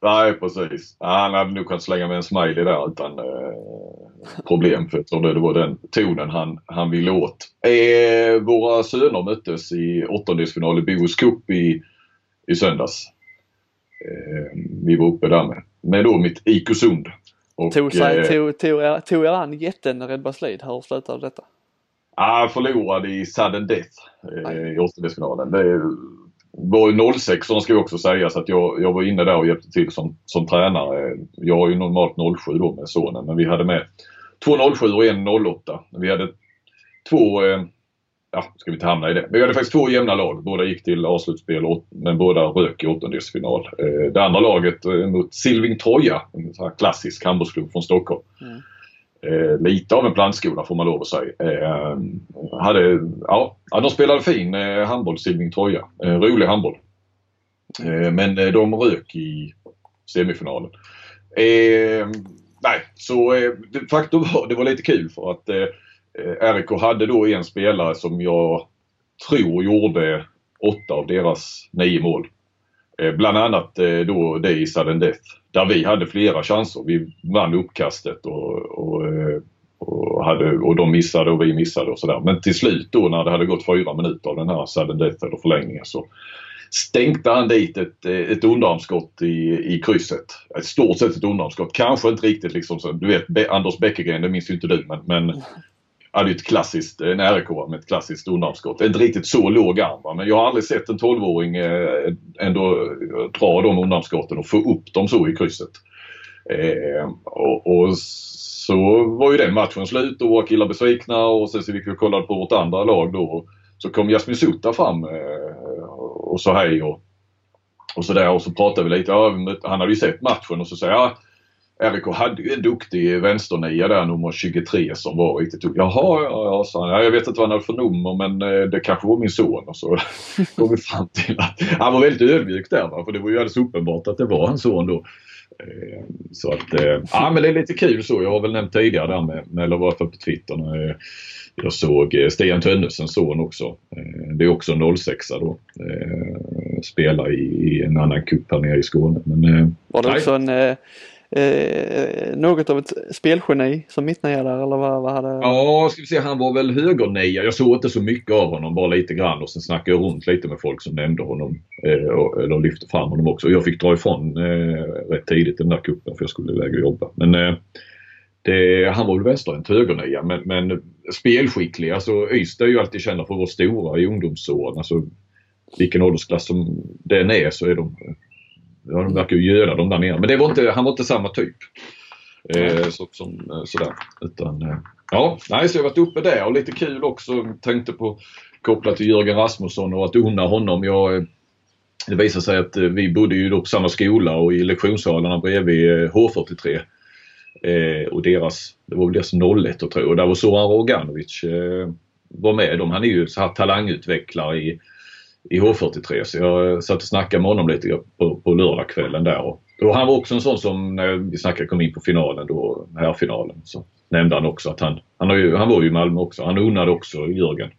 Nej precis. Han hade nog kunnat slänga med en smiley där utan eh, problem för jag tror det var den tonen han, han ville åt. Våra söner möttes i åttondelsfinal i Bohus Cup i, i söndags. Eh, vi var uppe där med, med då mitt IK Sund. Och, tog, sig, eh, tog, tog, tog er an jätten Red Baslid? Hur slutade detta? Ja, förlorade i sudden death eh, i åttondelsfinalen. Det var ju 06 ska vi också säga så att jag, jag var inne där och hjälpte till som, som tränare. Jag har ju normalt 07 då med sonen men vi hade med två 07 och en 08. Vi hade två, eh, ja ska vi inte hamna i det, men vi hade faktiskt två jämna lag. Båda gick till avslutspel men båda rök i åttondelsfinal. Eh, det andra laget eh, mot Silving Troja, en sån klassisk handbollsklubb från Stockholm. Mm eh, lite av en plantskola får man lov att säga. Eh, hade, ja, de spelade fin eh, handboll, Silving Troja. Eh, rolig handboll. Eh, men eh, de rök i semifinalen. Nej, så eh, faktum var det var lite kul för att Eh, RIK hade då en spelare som jag tror gjorde åtta av deras nio mål. Eh, bland annat eh, då det i sudden death. Där vi hade flera chanser. Vi vann uppkastet och, och, och, hade, och de missade och vi missade och sådär. Men till slut då när det hade gått fyra minuter av den här sudden death eller förlängningen så stänkte han dit ett, ett underarmsskott i, i krysset. Ett stort sett ett underarmsskott. Kanske inte riktigt liksom så, du vet Anders Bäckegren, det minns ju inte du men, men hade ju ett klassiskt, eh, en RK med ett klassiskt underarmsskott. Inte riktigt så låg arm va, men jag har aldrig sett en 12-åring eh, ändå eh, dra de underarmsskotten och få upp dem så i krysset. Eh, och, och, så var ju den matchen slut och våra killar besvikna och sen så gick vi och kollade på vårt andra lag då. Så kom Jasmin Sota fram eh, och sa hej och, och sådär och så pratade vi lite. Ja, han hade ju sett matchen och så sa jag RIK hade ju en duktig vänsternia där, nummer 23 som var riktigt duktig. Jaha, ja, ja, sa han. Ja, jag vet inte vad han hade för nummer men eh, det kanske var min son. Och så (laughs) kom vi fram till att han var väldigt ödmjuk där va? för det var ju alldeles uppenbart att det var hans son då. Eh, så att, eh, ja men det är lite kul så. Jag har väl nämnt tidigare där med, med eller var på Twitter när jag såg Stian Tönnesens son också. Det är också en 06 då. Spelar i, en annan cup här nere i Skåne. Men, var det nej. också en eh, något av ett spelgeni som mittnia där eller vad, vad hade? Ja, ska vi se, han var väl högernia. Jag såg inte så mycket av honom, bara lite grann och sen snackade jag runt lite med folk som nämnde honom eh, och, eller lyfte fram honom också. Jag fick dra ifrån eh, rätt tidigt i den där kuppen för jag skulle iväg och jobba. Men eh, det, han var väl västerländsk högernia men, men spelskicklig. Alltså Ystad är ju alltid kända för att vara stora i ungdomsåren. Alltså, vilken åldersklass som den är så är de Ja, de verkar ju göra dem där nere. Men det var inte, han var inte samma typ. Eh, så, som, eh, sådär. Utan, eh, ja, nej, så jag har varit uppe där och lite kul också. Tänkte på kopplat till Jörgen Rasmusson och att unna honom. Jag, eh, det visade sig att vi bodde ju då på samma skola och i lektionssalarna bredvid H43. Eh, och deras, det var väl deras 01 tror jag. Och där var Zoran Roganovic eh, var med. De, han är ju så här talangutvecklare i i H43 så jag satt och snackade med honom lite på, på lördagskvällen där. Och, och, han var också en sån som när vi snackade kom in på finalen då, här finalen så nämnde han också att han, han, har ju, han var ju i Malmö också. Han unnade också Jörgen.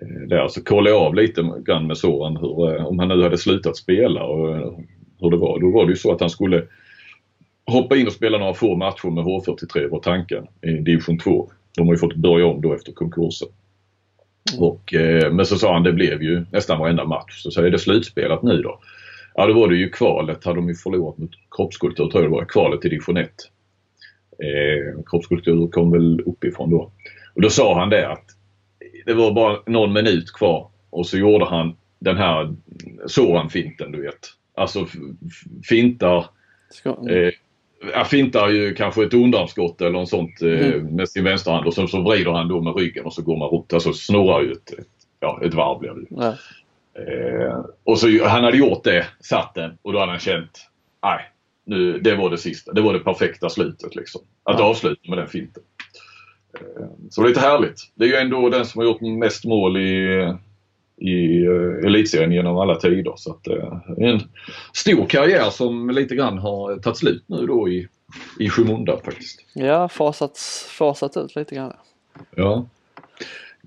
Eh, där så kollade jag av lite grann med Soran hur, eh, om han nu hade slutat spela och eh, hur det var. Då var det ju så att han skulle hoppa in och spela några få matcher med H43 var tanken i division 2. De har ju fått börja om då efter konkursen. Och, eh, men så sa han det blev ju nästan varenda match. Så, så är det slutspelat nu då? Ja då var det ju kvalet, hade de ju förlorat mot kroppskultur tror jag det var, kvalet till division 1. Eh, kroppskultur kom väl uppifrån då. Och då sa han det att det var bara någon minut kvar och så gjorde han den här Soran-finten du vet. Alltså fintar eh, han fintar ju kanske ett underarmsskott eller något sånt eh, mm. med sin vänsterhand och sen så vrider han då med ryggen och så går man runt. Alltså snurrar ju ett, ja, ett varv blir det ja. eh, Och så han hade gjort det, satt den och då hade han känt, nej, nu, det var det sista. Det var det perfekta slutet liksom. Att ja. avsluta med den finten. Eh, så lite härligt. Det är ju ändå den som har gjort mest mål i i uh, elitserien genom alla tider. Så att, uh, en stor karriär som lite grann har tagit slut nu då i, i skymundan faktiskt. Ja, fasat, fasat ut lite grann. Ja.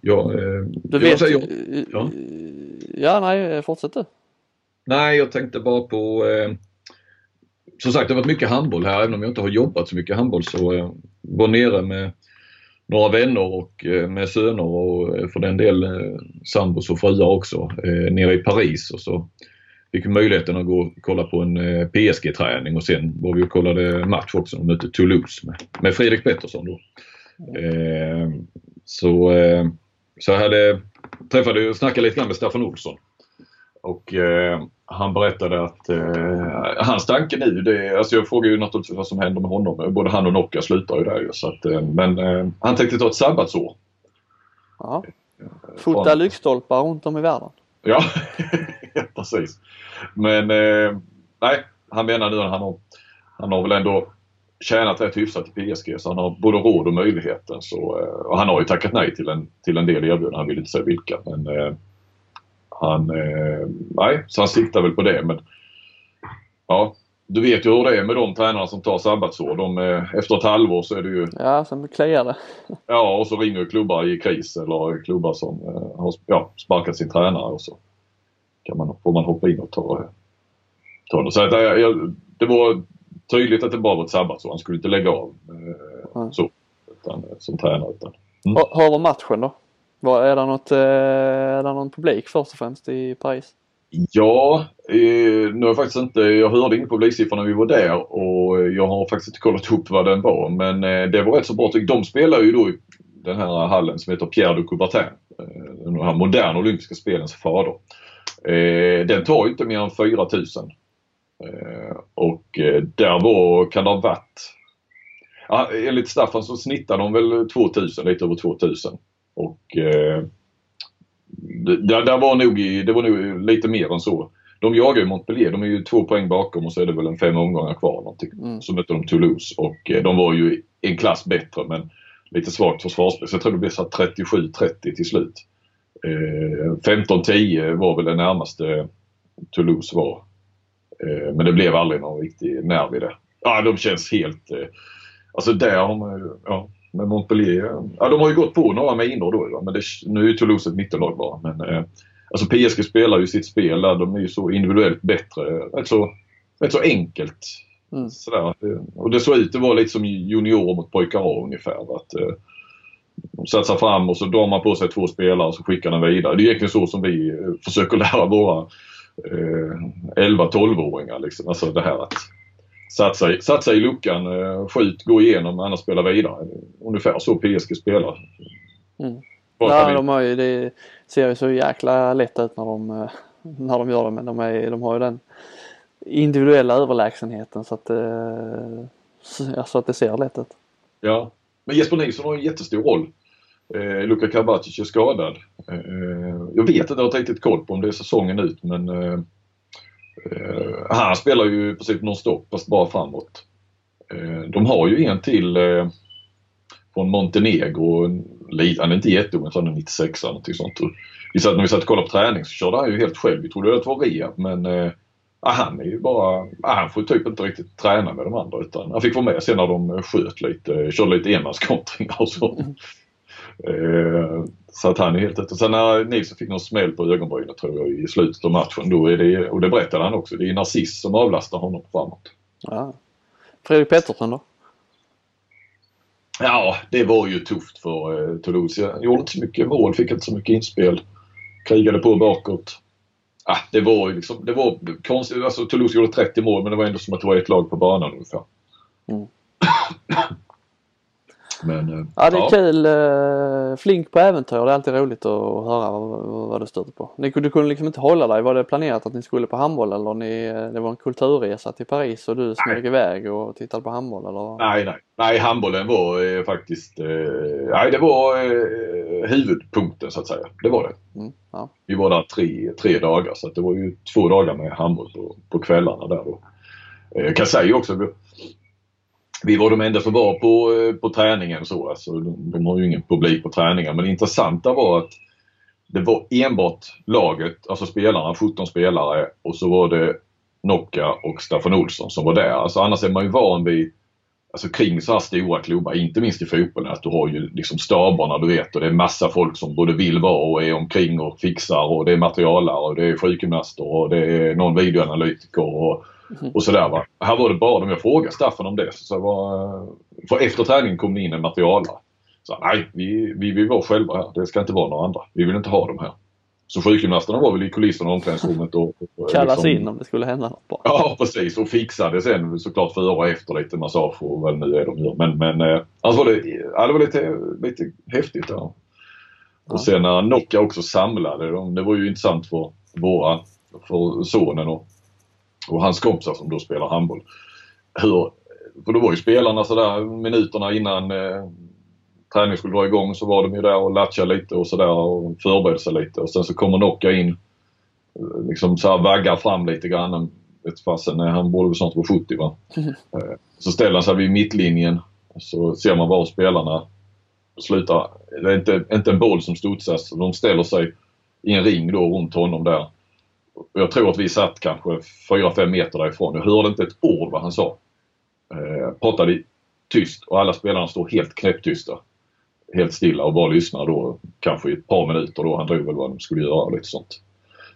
Ja, eh, du vet, säger, ja. ja, nej, fortsätt du. Nej, jag tänkte bara på eh, som sagt det har varit mycket handboll här även om jag inte har jobbat så mycket handboll så eh, var nere med några vänner och eh, med söner och eh, för den del eh, sambos och fruar också nere i Paris och så fick vi möjligheten att gå och kolla på en PSG-träning och sen var vi och kollade match också. De mötte Toulouse med, med Fredrik Pettersson då. så, så jag hade träffade och snackade lite grann med Staffan Olsson. Och han berättade att eh, hans tanke nu, det, alltså jag frågar ju naturligtvis vad som händer med honom. Både han och Nocca slutar ju där ju. Så att, eh, men eh, han tänkte ta ett sabbatsår. Ja. Fota Från... lyktstolpar runt om i världen. (laughs) Ja, precis. Men eh, nej, han menar nu att han har, han har väl ändå tjänat rätt hyfsat i PSG så han har både råd och möjligheten. Så, eh, och han har ju tackat nej till en, till en del erbjudanden, han vill inte säga vilka. Men, eh, han, eh, nej, så han siktar väl på det. Men ja, du vet ju hur det är med de tränarna som tar sabbatsår. De, eh, efter ett halvår så är det ju... Ja, sen kliar det. Ja, och så ringer klubbar i kris eller klubbar som eh, har ja, sparkat sin tränare och så kan man, får man hoppa in och ta, ta det. Så att, jag, det var tydligt att det bara var ett sabbatsår. Han skulle inte lägga av eh, mm. så, utan, som tränare. Utan, mm. Hur var matchen då? Var, är, det något, eh, är det någon publik först och främst i Paris? Ja, eh, nu har jag faktiskt inte, jag hörde ingen publiksiffra när vi var där och jag har faktiskt inte kollat upp vad den var men eh, det var rätt så bra. De spelar ju då i den här hallen som heter Pierre de Coubertin. Eh, den här moderna olympiska spelens fader. Eh, den tar ju inte mer än 4000. Och där var, kan det ha varit, enligt Staffan så snittar de väl 2000, lite över 2000. Eh, det, där var nog, det var nog lite mer än så. de jagar ju Montpellier. De är ju två poäng bakom och så är det väl en fem omgångar kvar någonting. Mm. Så mötte de Toulouse och eh, de var ju en klass bättre men lite svagt försvarsspel. Så jag tror det blev så här 37-30 till slut. Eh, 15-10 var väl det närmaste Toulouse var. Eh, men det blev aldrig någon riktig nerv i det. Ja, de känns helt... Eh, alltså där har man ju... Ja, men Montpellier... Ja, de har ju gått på några minor då. Men det, nu är ju Toulouse ett mittenlag bara. Men, eh, alltså PSG spelar ju sitt spel där. De är ju så individuellt bättre. Rätt så, rätt så enkelt. Mm. Sådär. Och det såg ut att vara lite som juniorer mot pojkar A ungefär. Att, eh, de satsar fram och så drar man på sig två spelare och så skickar den vidare. Det är egentligen så som vi eh, försöker (laughs) lära våra eh, 11-12-åringar. Liksom. Alltså det här att satsa satsa i luckan, eh, skjut, gå igenom, annars spela vidare. Ungefär så PSG spelar. Mm. Ja, de har ju, det ser ju så jäkla lätt ut när de, eh, när de gör det men de, är, de har ju den individuella överlägsenheten så att, eh, så- att det ser lätt ut. Ja. Men Jesper Nilsson har en jättestor roll. Eh, Luka Karabatic är skadad. Eh, jag vet inte, jag har inte riktigt koll på om det är säsongen ut men Eh, han spelar ju i princip nonstop fast bara framåt. Eh, de har ju en till eh, från Montenegro. Han är inte jätteung, han är 96 eller någonting sånt. Vi satt, när vi satt och kollade på träning så körde han ju helt själv. Vi trodde att det var rehab men eh, han är ju bara, ja, han får typ inte riktigt träna med de andra utan han fick vara med sen när de sköt lite, körde lite enmanskontringar och så. (laughs) Eh, så att han är helt ute. Sen när Nilsson fick någon smäll på ögonbrynet tror jag i slutet av matchen då är det, och det berättade han också, det är Narciss som avlastar honom framåt. Ja. Fredrik Pettersson då? Ja, det var ju tufft för eh, Toulouse. Jag gjorde inte så mycket mål, fick inte så mycket inspel. Krigade på bakåt. Ah, det var ju liksom, det var konstigt. Alltså Toulouse gjorde 30 mål men det var ändå som att det var ett lag på banan ungefär. Mm. (clears throat) men eh, Ja det är kul. eh, Flink på äventyr. Det är alltid roligt att höra vad, vad du stöter på. Ni, du kunde liksom inte hålla dig. Var det planerat att ni skulle på handboll eller ni, eh, det var en kulturresa till Paris och du smög iväg och tittade på handboll eller? Nej, nej. Nej, handbollen var eh, faktiskt... Eh, nej, det var eh, huvudpunkten så att säga. Det var det. Mm, ja. Vi var där tre, tre dagar så att det var ju två dagar med handboll på, på kvällarna där då. Jag kan säga också vi- var de enda som var på, eh, på träningen så. Alltså, de, de har ju ingen publik på träningen. Men det intressanta var att det var enbart laget, alltså spelarna, 17 spelare och så var det Nokka och Staffan Olsson som var där. Alltså annars är man ju van vid alltså kring så här stora klubbar, inte minst i fotbollen, att du har ju liksom staberna du vet och det är massa folk som både vill vara och är omkring och fixar och det är materialare och det är sjukgymnaster och det är någon videoanalytiker och, och sådär va. Här var det bara de jag frågade Staffan om det. Så var, för efter träningen kom det in en materialare. Så nej, vi, vi vill vara själva här. Det ska inte vara några andra. Vi vill inte ha dem här. Så sjukgymnasterna var väl i kulisserna i omklädningsrummet och, och Kallas liksom- in om det skulle hända något bra. Ja precis och fixade sen såklart före och efter lite massage och vad nu är de gör. Men, men eh, alltså var det, ja, det var lite, lite häftigt. Ja. Och sen när Nocca också samlade dem. Det var ju intressant för våra, för sonen och, och hans kompisar som då spelar handboll. Hur, för då var ju spelarna sådär minuterna innan eh, träningen skulle dra igång så var de ju där och latchade lite och sådär och förberedde sig lite. Och sen så kommer Nocca in eh, liksom så här vaggar fram lite grann. Vet fasen, eh, han borde väl snart vara 70 va. Eh, Så ställer han sig vid mittlinjen så ser man var spelarna slutar. Det är inte, inte en boll som studsas. De ställer sig i en ring då runt honom där. Jag tror att vi satt kanske 4-5 meter därifrån. Jag hörde inte ett ord vad han sa. Eh, pratade tyst och alla spelarna står helt knäpptysta. Helt stilla och bara lyssnar då kanske i ett par minuter då. Han drog väl vad de skulle göra och lite sånt.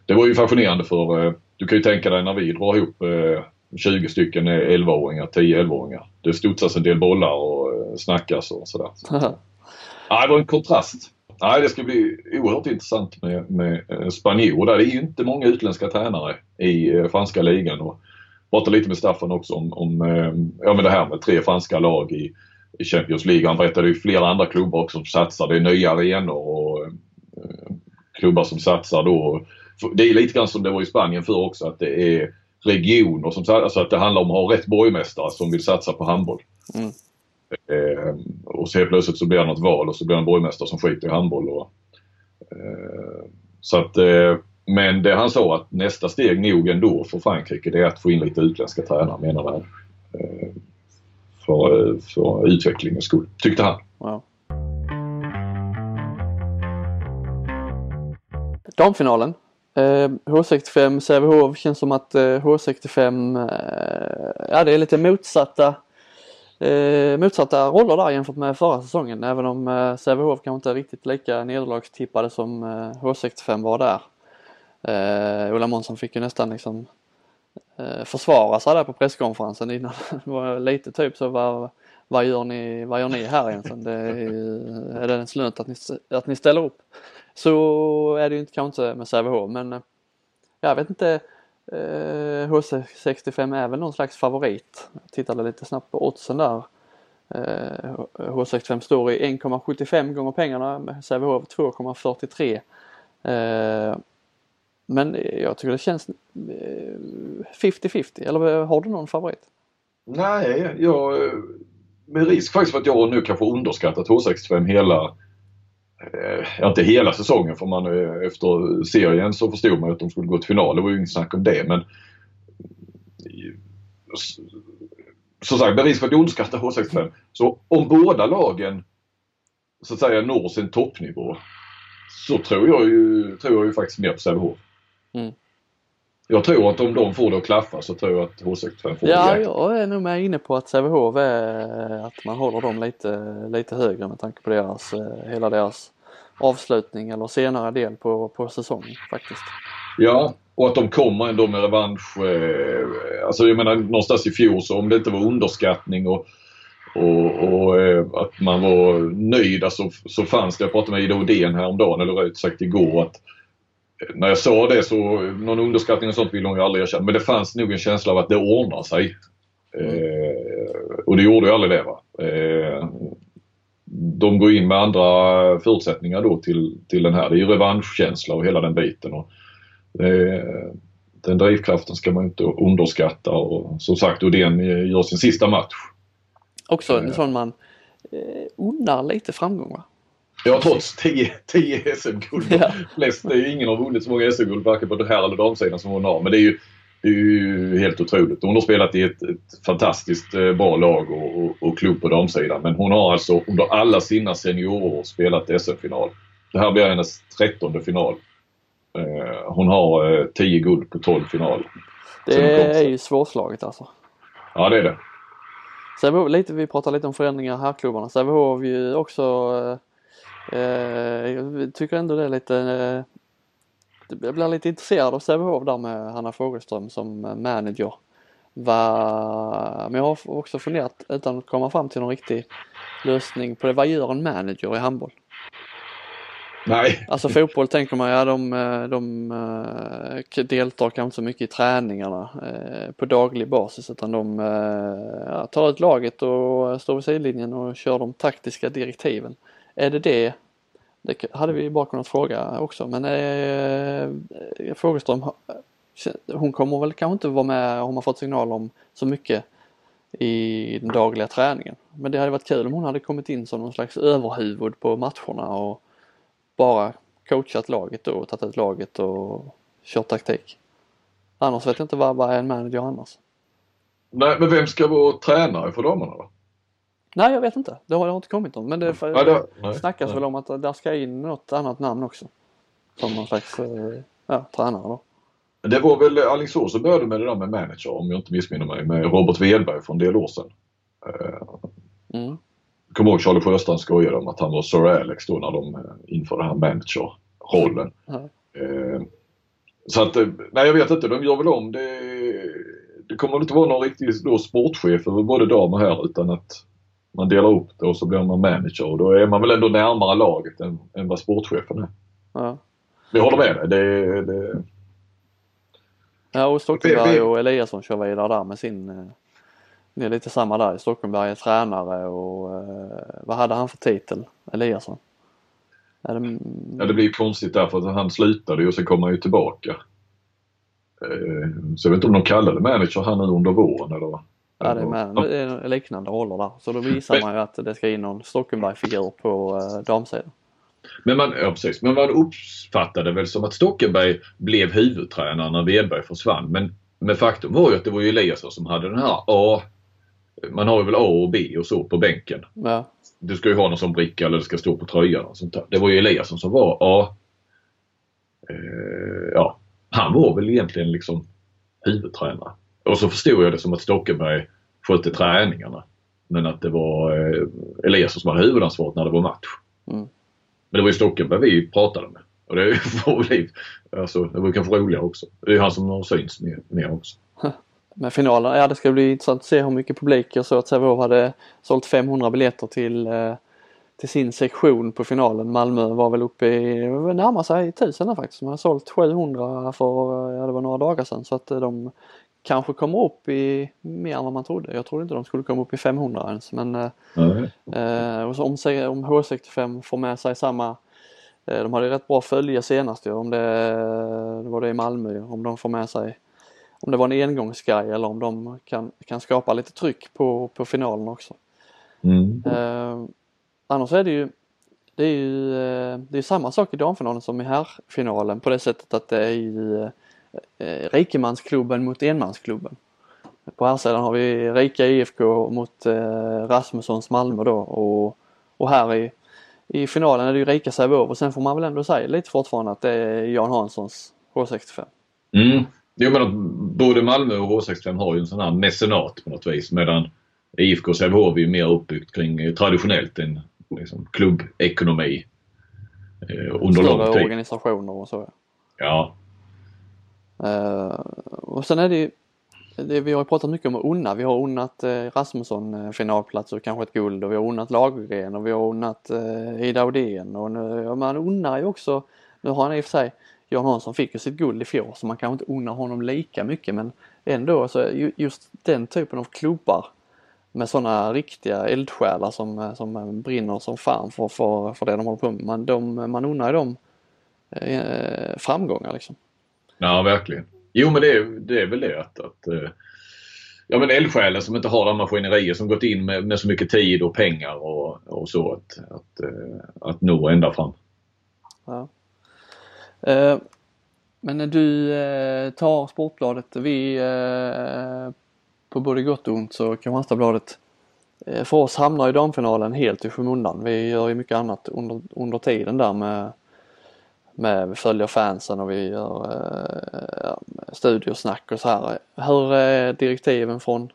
Det var ju fascinerande för eh, du kan ju tänka dig när vi drar ihop eh, 20 stycken eh, 11-åringar, 10-11-åringar. Det studsas en del bollar och eh, snackas och sådär. (laughs) Ja, det var en kontrast. Nej, det ska bli oerhört intressant med, med eh, spanjor där. Det är ju inte många utländska tränare i eh, franska ligan. Och pratade lite med Staffan också om, om eh, ja, men det här med tre franska lag i, i Champions League. Han berättade ju flera andra klubbar också som satsar. Det är nya arenor och klubbar som satsar då. Det är lite grann som det var i Spanien förr också att det är regioner som satsar. Alltså att det handlar om att ha rätt borgmästare som vill satsa på handboll. Mm. Eh, och så helt plötsligt så blir det något val och så blir det en borgmästare som skiter i handboll. Och, eh, så att eh, Men det han sa att nästa steg nog ändå för Frankrike det är att få in lite utländska tränare menar han. Eh, för, för utvecklingens skull, tyckte han. Wow. Damfinalen. Eh, H65 Sävehof känns som att eh, H65, eh, ja det är lite motsatta eh, motsatta roller där jämfört med förra säsongen även om eh, Sävehof kanske inte är riktigt lika nederlagstippade som eh, H65 var där. Eh, Ola Månsson fick ju nästan liksom eh, försvara sig där på presskonferensen innan. (laughs) det var lite typ så vad, vad gör ni, vad gör ni här egentligen? Det är, är det en lönt att ni, att ni ställer upp? Så är det ju inte, kanske inte med Sävehof men eh, jag vet inte eh, H65 är väl någon slags favorit. Jag tittade lite snabbt på oddsen där. Eh, H65 står i 1,75 gånger pengarna med Sävehof 2,43. Eh, men jag tycker det känns eh, 50-50 eller eh, har du någon favorit? Nej, jag eh, med risk faktiskt för att jag nu kanske underskattat H65 hela Eh, ja, inte hela säsongen för man eh, efter serien så förstod man att de skulle gå till final. Det var ju inget snack om det men eh, som sagt, med risk för att jag underskattar H65. Så om båda lagen så att säga når sin toppnivå så tror jag ju, tror jag ju faktiskt mer på Sävehof. Mm. Jag tror att om de får det att klaffa så tror jag att H65 får ja, det. Ja, jag är nog med inne på att Sävehof är att man håller dem lite, lite högre med tanke på deras, hela deras avslutning eller senare del på, på säsongen faktiskt. Ja, och att de kommer ändå med revansch. Eh, alltså jag menar någonstans i fjol så om det inte var underskattning och, och, och eh, att man var nöjd alltså, så fanns det, jag pratade med Ida Odén häromdagen, eller rätt sagt igår, att när jag sa det så, någon underskattning och sånt vill hon ju aldrig erkänna, men det fanns nog en känsla av att det ordnar sig. Eh, och det gjorde ju aldrig det. Va? Eh, de går in med andra förutsättningar då till, till den här. Det är ju revanschkänsla och hela den biten. Och det, den drivkraften ska man inte underskatta och som sagt Odén gör sin sista match. Också en sån man eh, unnar lite framgång va? Ja trots 10 SM-guld. Ja. Flest, det är ju ingen har vunnit så många SM-guld varken på här eller damsidan som hon har. Men det är ju, det är ju helt otroligt. Hon har spelat i ett, ett fantastiskt eh, bra lag och, och, och klubb på damsidan. Men hon har alltså under alla sina seniorår spelat SM-final. Det här blir hennes trettonde final. Eh, hon har 10 eh, guld på 12 finaler. Det är ju svårslaget alltså. Ja det är det. Sävehof, lite, vi pratar lite om förändringar här klubbarna. Sävehof ju också jag tycker ändå det är lite eh, jag blir lite intresserad av Sävehof där med Hanna Fogelström som manager. Va, men jag har också funderat utan att komma fram till någon riktig lösning på det. Vad gör en manager i handboll? Nej. Alltså fotboll tänker man, ja de, de uh, deltar kanske inte så mycket i träningarna på daglig basis utan de ja, tar ut laget och står vid sidlinjen och kör de taktiska direktiven. Är det det? Det hade vi bara kunnat fråga också men eh, eh Frågeström hon kommer väl kanske inte vara med, hon har fått signal om, så mycket i den dagliga träningen. Men det hade varit kul om hon hade kommit in som någon slags överhuvud på matcherna och bara coachat laget då och tagit ut laget och kört taktik. Annars vet jag inte vad, vad är en manager annars? Nej, men vem ska vara tränare för damerna då? Nej, jag vet inte. Det har, det har inte kommit någon. Men det, för, nej, det nej, snackas nej. väl om att där ska in något annat namn också. Som någon slags eh, ja, tränare då. Det var väl Alingsås som började med det där med manager om jag inte missminner mig med Robert Wedberg för en del år sedan. Eh, mm kommer ihåg Charlie Sjöstrand skojade om att han var Sir Alex då när de eh, införde den här manager-rollen. Mm. Eh, så att, nej jag vet inte, de gör väl om det. Det kommer inte vara någon riktig då sportchef över både dam och här utan att man delar upp det och så blir man manager och då är man väl ändå närmare laget än, än vad sportchefen är. Ja. Jag håller med dig. Det, det... Ja och Stockenberg och Eliasson kör vidare där med sin det är lite samma där. Stockenberg är tränare och eh, vad hade han för titel? Eliasson? Det... Ja det blir ju konstigt därför att han slutade och sen kom han ju tillbaka. Eh, så jag vet inte om de kallade manager han nu under våren eller? Ja det är, med, det är liknande roller där. Så då visar man ju att det ska in någon Stockenberg-figur på eh, damsidan. Men man, ja, precis. Men man uppfattade väl som att Stockenberg blev huvudtränare när Wedberg försvann. Men, men faktum var ju att det var ju Eliasson som hade den här A man har ju väl A och B och så på bänken. Ja. Du ska ju ha någon som bricka eller det ska stå på tröjan och sånt där. Det var ju Eliasson som var A. Eh, ja, han var väl egentligen liksom huvudtränare. Och så förstod jag det som att Stockenberg skötte träningarna. Men att det var eh, Eliasson som hade huvudansvaret när det var match. Mm. Men det var ju Stockenberg vi pratade med. Och det var väl (laughs) alltså, det var kanske roligare också. Det är han som har syns mer, mer också. med finalen. Ja det ska bli intressant att se hur mycket publik. Jag såg att Sävehof hade sålt 500 biljetter till, eh, till sin sektion på finalen. Malmö var väl uppe i, närmar sig tusen där faktiskt. De har sålt 700 för, ja det var några dagar sedan så att eh, de kanske kommer upp i mer än vad man trodde. Jag trodde inte de skulle komma upp i 500 ens men mm. eh, och så om, om H65 får med sig samma de hade rätt bra följe senast ju, om det, det var det i Malmö om de får med sig om det var en engångsgrej eller om de kan, kan skapa lite tryck på, på finalen också. Mm. Eh, annars är det ju det är ju eh, det är samma sak i damfinalen som i herrfinalen på det sättet att det är ju eh, rikemansklubben mot enmansklubben. På här sidan har vi Rika IFK mot eh, Rasmussons Malmö då och, och här i, i finalen är det ju Rika Sävehof och sen får man väl ändå säga lite fortfarande att det är Jan Hanssons H65. Mm. Jo men att både Malmö och H65 har ju en sån här mecenat på något vis medan IFK Sävehof är mer uppbyggt kring eh, traditionellt en liksom, klubbekonomi eh, under Större lång tid. organisationer och så. Ja. Uh, och sen är det ju det, vi har pratat mycket om att unna. Vi har unnat eh, Rasmusson eh, finalplats och kanske ett guld och vi har unnat Lagergren och vi har unnat eh, Ida Odén och nu, ja, man unnar ju också, nu har han i och för sig Jan Hansson fick ju sitt guld i fjol så man kanske inte unnar honom lika mycket men ändå så just den typen av klubbar med sådana riktiga eldsjälar som, eh, som brinner som fan för, för, för det de håller på med. Man, de, man unnar ju dem eh, framgångar liksom. Ja, verkligen. Jo, men det är, det är väl det att, att eh, ja, men eldsjälar som inte har de maskinerier som gått in med, med så mycket tid och pengar och, och så att, att, eh, att nå ända fram. Ja. Eh, men när du eh, tar Sportbladet, vi eh, på både gott och ont så Kristianstadsbladet eh, för oss hamnar ju damfinalen helt i skymundan. Vi gör ju mycket annat under, under tiden där med, med vi följer fansen och vi gör eh, studiosnack och så här. Hur är direktiven från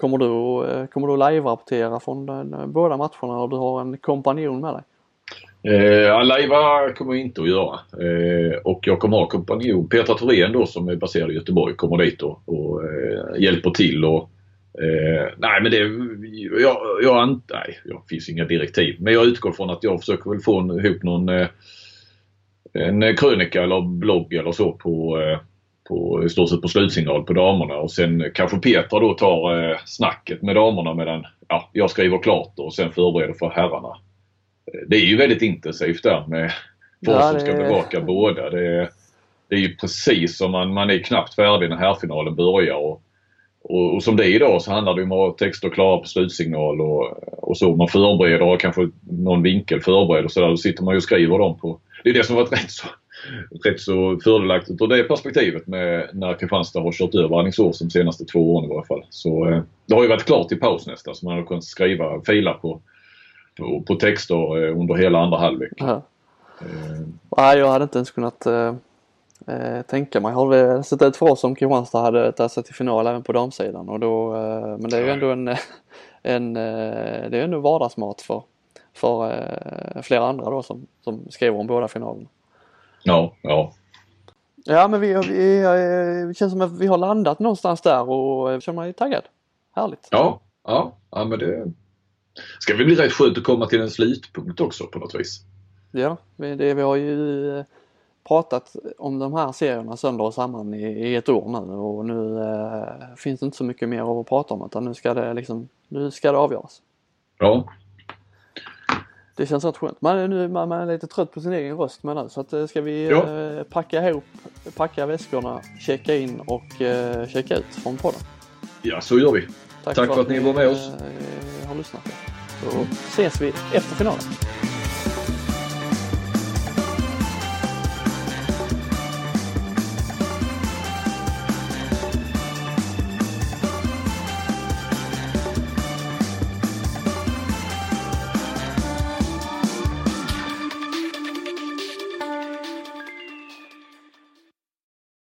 Kommer du, eh, kommer du live-rapportera från den, eh, båda matcherna och du har en kompanjon med dig? Eh, live kommer jag inte att göra. Eh, och jag kommer ha kompanjon. Petra Thorén då som är baserad i Göteborg kommer dit och, och eh, hjälper till. Och, eh, nej men det, jag, jag, nej, det finns inga direktiv. Men jag utgår från att jag försöker väl få ihop någon eh, en krönika eller blogg eller så på, eh, på i stort sett på slutsignal på damerna och sen kanske Petra då tar eh, snacket med damerna medan ja, jag skriver klart och sen förbereder för herrarna det är ju väldigt intensivt där med för ja, som ska bevaka båda. Det är, det är ju precis som man, man är knappt färdig när herrfinalen börjar. Och, och, och, som det är idag så handlar det om att ha texter klara på slutsignal och, och så. Man förbereder och kanske någon vinkel förbereder och sådär. Då sitter man ju och skriver dem på. Det är det som varit rätt så, rätt så fördelaktigt ur det perspektivet med när Kristianstad har kört över Alingsås de senaste två åren i varje fall. Så eh, det har ju varit klart i paus nästan så man har kunnat skriva, fila på på, på texter eh, under hela andra halvlek. Ja. Eh. Nej, jag hade inte ens kunnat eh, eh tänka mig. Har det sett ut för oss om Kristianstad hade tagit sig till final även på damsidan och då, eh, men det är ju ändå en, (laughs) en det är ändå vardagsmat för, för eh, flera andra då som, som skriver om båda finalerna. Ja, ja. Ja men vi, vi, det känns som att vi har landat någonstans där och jag känner mig taggad. Härligt. Ja, ja, ja men det, ska vi bli rätt skönt att komma till en slutpunkt också på något vis. Ja, det, vi har ju eh, pratat om de här serierna sönder och samman i, i ett år nu och nu äh, finns det inte så mycket mer att prata om utan nu ska det liksom, nu ska det avgöras. Ja. Det känns rätt skönt. Man, nu, man, är lite trött på sin egen röst med nu så att, eh, ska vi äh, packa ihop, packa väskorna, checka in och äh, checka ut från podden. Ja, så gör vi. Tack, Tack för, att, att ni var med oss. har lyssnat. Så ses vi efter finalen.